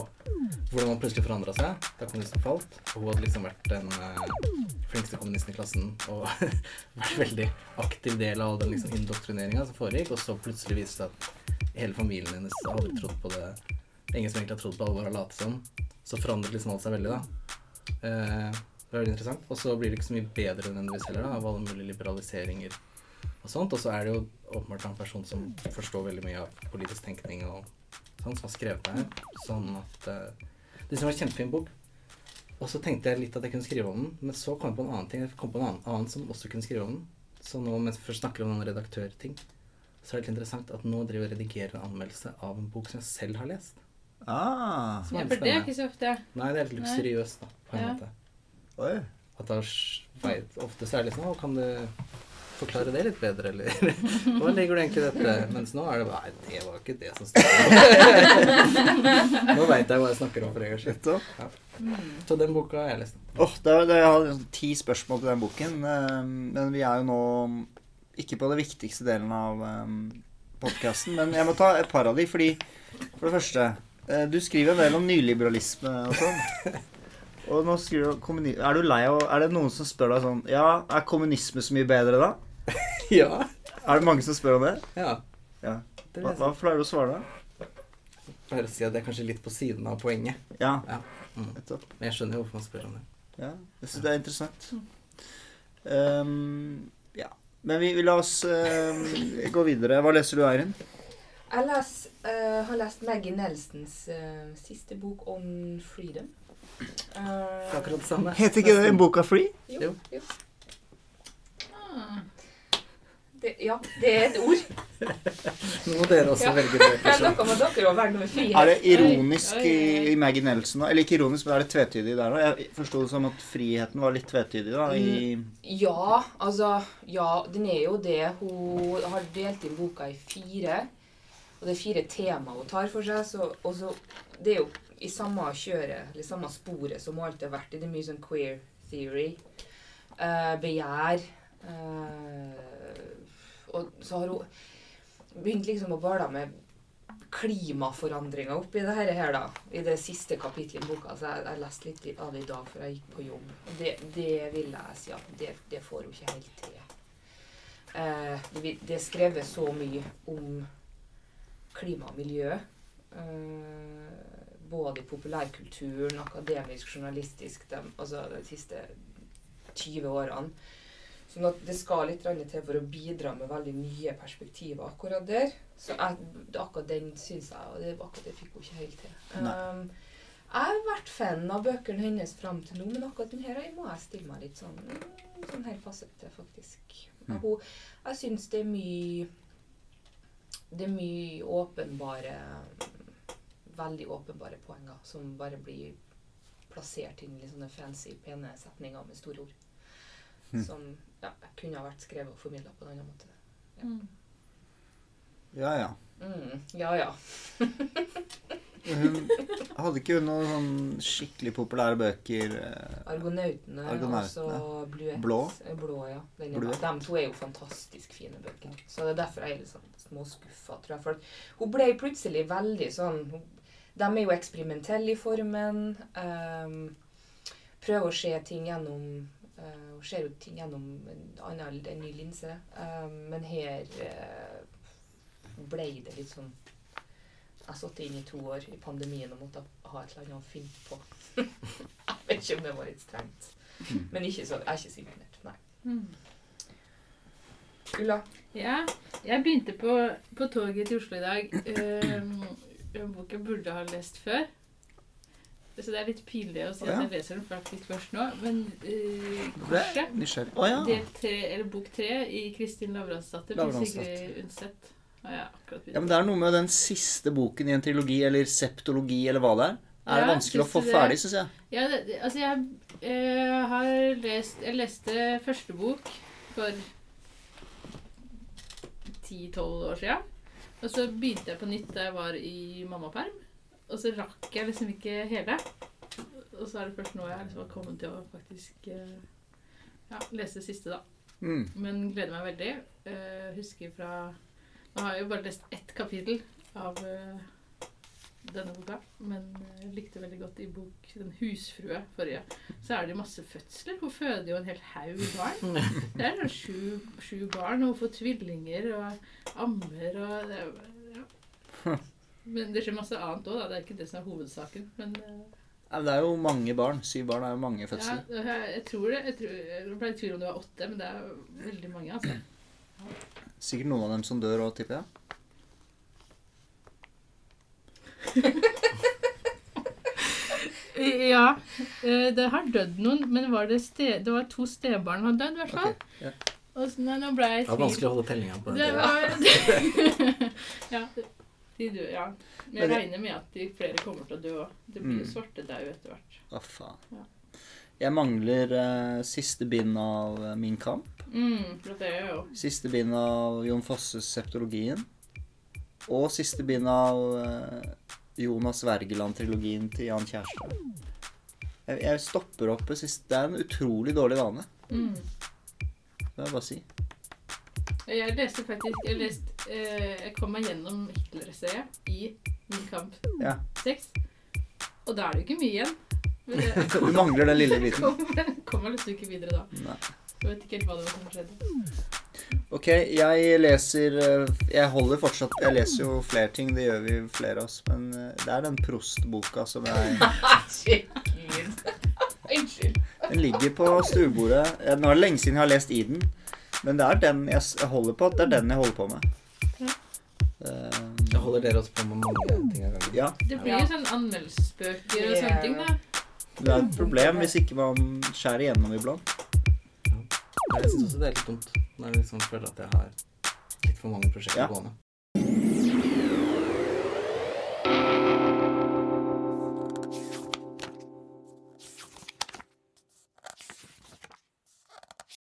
hvordan man plutselig forandra seg da kommunisten falt. Og hun hadde liksom vært den flinkeste kommunisten i klassen og [LAUGHS] vært veldig aktiv del av den liksom indoktrineringa som foregikk. Og så plutselig viste det seg at hele familien hennes aldri trodd på det. Ingen som egentlig har trodd på alvor og latt som. Så forandret liksom alt seg veldig, da. Eh, det er veldig interessant. Og så blir det ikke så mye bedre nødvendigvis heller, da, av alle mulige liberaliseringer og sånt. Og så er det jo åpenbart en person som forstår veldig mye av politisk tenkning og sånn, som har skrevet det her. Sånn at eh, Det som var en kjempefin bok. Og så tenkte jeg litt at jeg kunne skrive om den, men så kom jeg på en annen ting. Jeg kom på en annen, annen som også kunne skrive om den. Så nå mens vi først snakker om noen redaktørting, så er det litt interessant at nå driver jeg og redigerer en anmeldelse av en bok som jeg selv har lest. Ah, Ja, er for det er ikke så ofte. Nei, det er Nei. luksuriøst, da, på en Ja. måte. oi. At da veit ofte så er det liksom sånn Å, kan du forklare det litt bedre, eller [LAUGHS] Hva ligger du egentlig i dette? Mens nå er det bare Nei, det var ikke det som sto [LAUGHS] Nå veit jeg hva jeg snakker om for en gangs skyld. Så den boka har jeg lest. Åh, det er, det, jeg har sånn ti spørsmål til den boken, eh, men vi er jo nå ikke på det viktigste delen av um, podkasten. Men jeg må ta et par av de, fordi for det første eh, Du skriver en del om nyliberalisme og sånn. [LAUGHS] Og nå skriver du Er du lei av Er det noen som spør deg sånn Ja, er kommunisme så mye bedre da? [LAUGHS] Ja. Er det mange som spør om det? ja. Ja. Hva, hva pleier du å svare da? Jeg pleier å si at det er kanskje litt på siden av poenget. Ja, Ja. Mm. Men jeg skjønner jo hvorfor man spør om det. Ja, jeg synes det er interessant. Um, ja. Men vi, vi la oss uh, gå videre. Hva leser du, Eirin? Jeg les, uh, har lest Maggie Nelsons uh, siste bok, om Freedom'. Uh, Det akkurat det samme. Heter ikke den boka Free? jo, Jo. jo. Ah. Det, ja, det er et ord. Nå må dere også Ja. velge bøker Ja, som Dere velge noe Er det ironisk Oi, oi, oi. i, i Maggie Nelson? da? Eller ikke ironisk, men er det tvetydig der? òg? Jeg forsto det som at friheten var litt tvetydig da, i Ja, altså Ja, den er jo det. Hun har delt inn boka i fire. Og det er fire temaer hun tar for seg. Så, og så, det er jo i samme kjøret, eller samme sporet som hun alltid har vært i. Det er mye sånn queer theory. Uh, begjær. Uh, og så har hun begynt liksom å bale med klimaforandringer oppi det her, da, i det siste kapittelet i boka. Så jeg, jeg leste litt av det i dag før jeg gikk på jobb. Det, det vil jeg si at det, det får hun ikke helt til. Uh, det, det er skrevet så mye om klima og miljø. Eh, både i populærkulturen, akademisk, journalistisk, de, altså de siste 20 årene. Sånn at det skal litt til for å bidra med veldig nye perspektiver akkurat der. Så jeg, akkurat den syns jeg og det, Akkurat det fikk hun ikke helt til. Um, jeg har vært fan av bøkene hennes fram til nå, men akkurat den her må jeg stille meg litt sånn mm, sånn helt passerte, faktisk. Mm. Hun, jeg syns det er mye Det er mye åpenbare Veldig åpenbare poenger som bare blir plassert inn i sånne fancy, pene setninger med store ord. Mm. Som ja, kunne ha vært skrevet og formidla på en annen måte. Mm. Ja, ja. Mm, ja, ja. [LAUGHS] Hun, hadde ikke hun noen sånn skikkelig populære bøker? Argonautene, Argonautene og så Bluett. Blå? Eh, Blå, ja. Bluett. De to er jo fantastisk fine bøker. Så det er derfor jeg er litt sånn småskuffa, tror jeg. For hun ble plutselig veldig sånn De er jo eksperimentelle i formen. Um, prøver å se ting gjennom uh, Hun ser jo ting gjennom en, annen, en ny linse. Um, men her uh, ble det litt sånn Jeg sittet inne i to år i pandemien og måtte ha et eller annet å finne på. [LAUGHS] jeg vet ikke om det var litt strengt. Mm. Men ikke så, jeg er ikke så imponert. Nei. Mm. Ulla? Ja, jeg begynte på, på toget til Oslo i dag. Um, en bok jeg burde ha lest før. Så det er litt pinlig å si at jeg leser den faktisk først nå. Men uh, Korset, oh, ja. del tre, eller bok tre i Kristin Lavransdatter med. Sigrid Undset. Ja. Men det er noe med den siste boken i en trilogi, eller septologi, eller hva det er. Er det Ja, vanskelig å få det? ferdig, syns jeg. Ja, det, det, altså jeg eh, har lest Jeg leste første bok for 10-12 år siden. Og så begynte jeg på nytt da jeg var i mammaperm. Og så rakk jeg liksom ikke hele. Og så er det først nå jeg liksom har kommet til å faktisk eh, ja, lese det siste, da. Mm. Men gleder meg veldig. Uh, husker fra Nå har jeg jo bare lest ett kapittel av uh, denne boka, men jeg likte veldig godt i bok Den husfrue forrige. Så er det masse fødsler. Hun føder jo en hel haug barn. [LAUGHS] Det er sju, sju barn, og hun får tvillinger og ammer og det ja. Men det skjer masse annet òg, da. Det er ikke det som er hovedsaken. Men Uh, Det er jo mange barn. Syv barn er jo mange ja, fødsler. jeg, jeg tror det. Jeg, tror, jeg ble i tvil om det var åtte, men det er veldig mange, altså. Sikkert noen av dem som dør òg, tipper jeg. [LAUGHS] Ja. eh, Det har dødd noen, men var det, ste, det var to stebarn som har dødd, i hvert fall. Okay, ja. Og så, nei, nå ble jeg i Det var vanskelig å holde tellinga på Det det. var [LAUGHS] [LAUGHS] Ja. De dør, ja. Men jeg regner med at de flere kommer til å dø òg. Det blir jo Mm. svartedaud etter hvert. Å, faen. Ja. Jeg mangler uh, siste bind av eh, Min kamp. Mm, for det er jo Siste bind av Jon Fosses Septologien. Og siste bind av eh, Jonas Wergeland-trilogien til Jan Kjærstad. Jeg, jeg stopper opp ved siste Det er en utrolig dårlig vane. mm. Det må jeg bare si. Jeg leste faktisk Jeg, leste, eh, jeg kom meg gjennom Hitler-essayet i Min kamp Ja. 6. Og da er det jo ikke mye igjen. [LAUGHS] Du mangler den lille biten. [LAUGHS] Kommer, kom liksom ikke videre da. Nei. Jeg vet ikke helt hva det var som skjedde. Ok, jeg leser eh, Jeg holder fortsatt Jeg leser jo flere ting, det gjør vi flere av oss. Men eh, det er den Prost-boka som jeg [LAUGHS] Herregud. Unnskyld. Den ligger på stuebordet. Nå er det lenge siden jeg har lest i den. Men det er den jeg holder på. Det er den jeg holder på med. Um, jeg holder dere også på med mange ting av gangen. ja. Det blir jo sånn anmeldelsesbøker og sånne ting, da. Det er et problem hvis ikke man skjærer igjennom iblant. Jeg syns også det er litt dumt når jeg liksom føler at jeg har litt for mange prosjekter Ja. gående.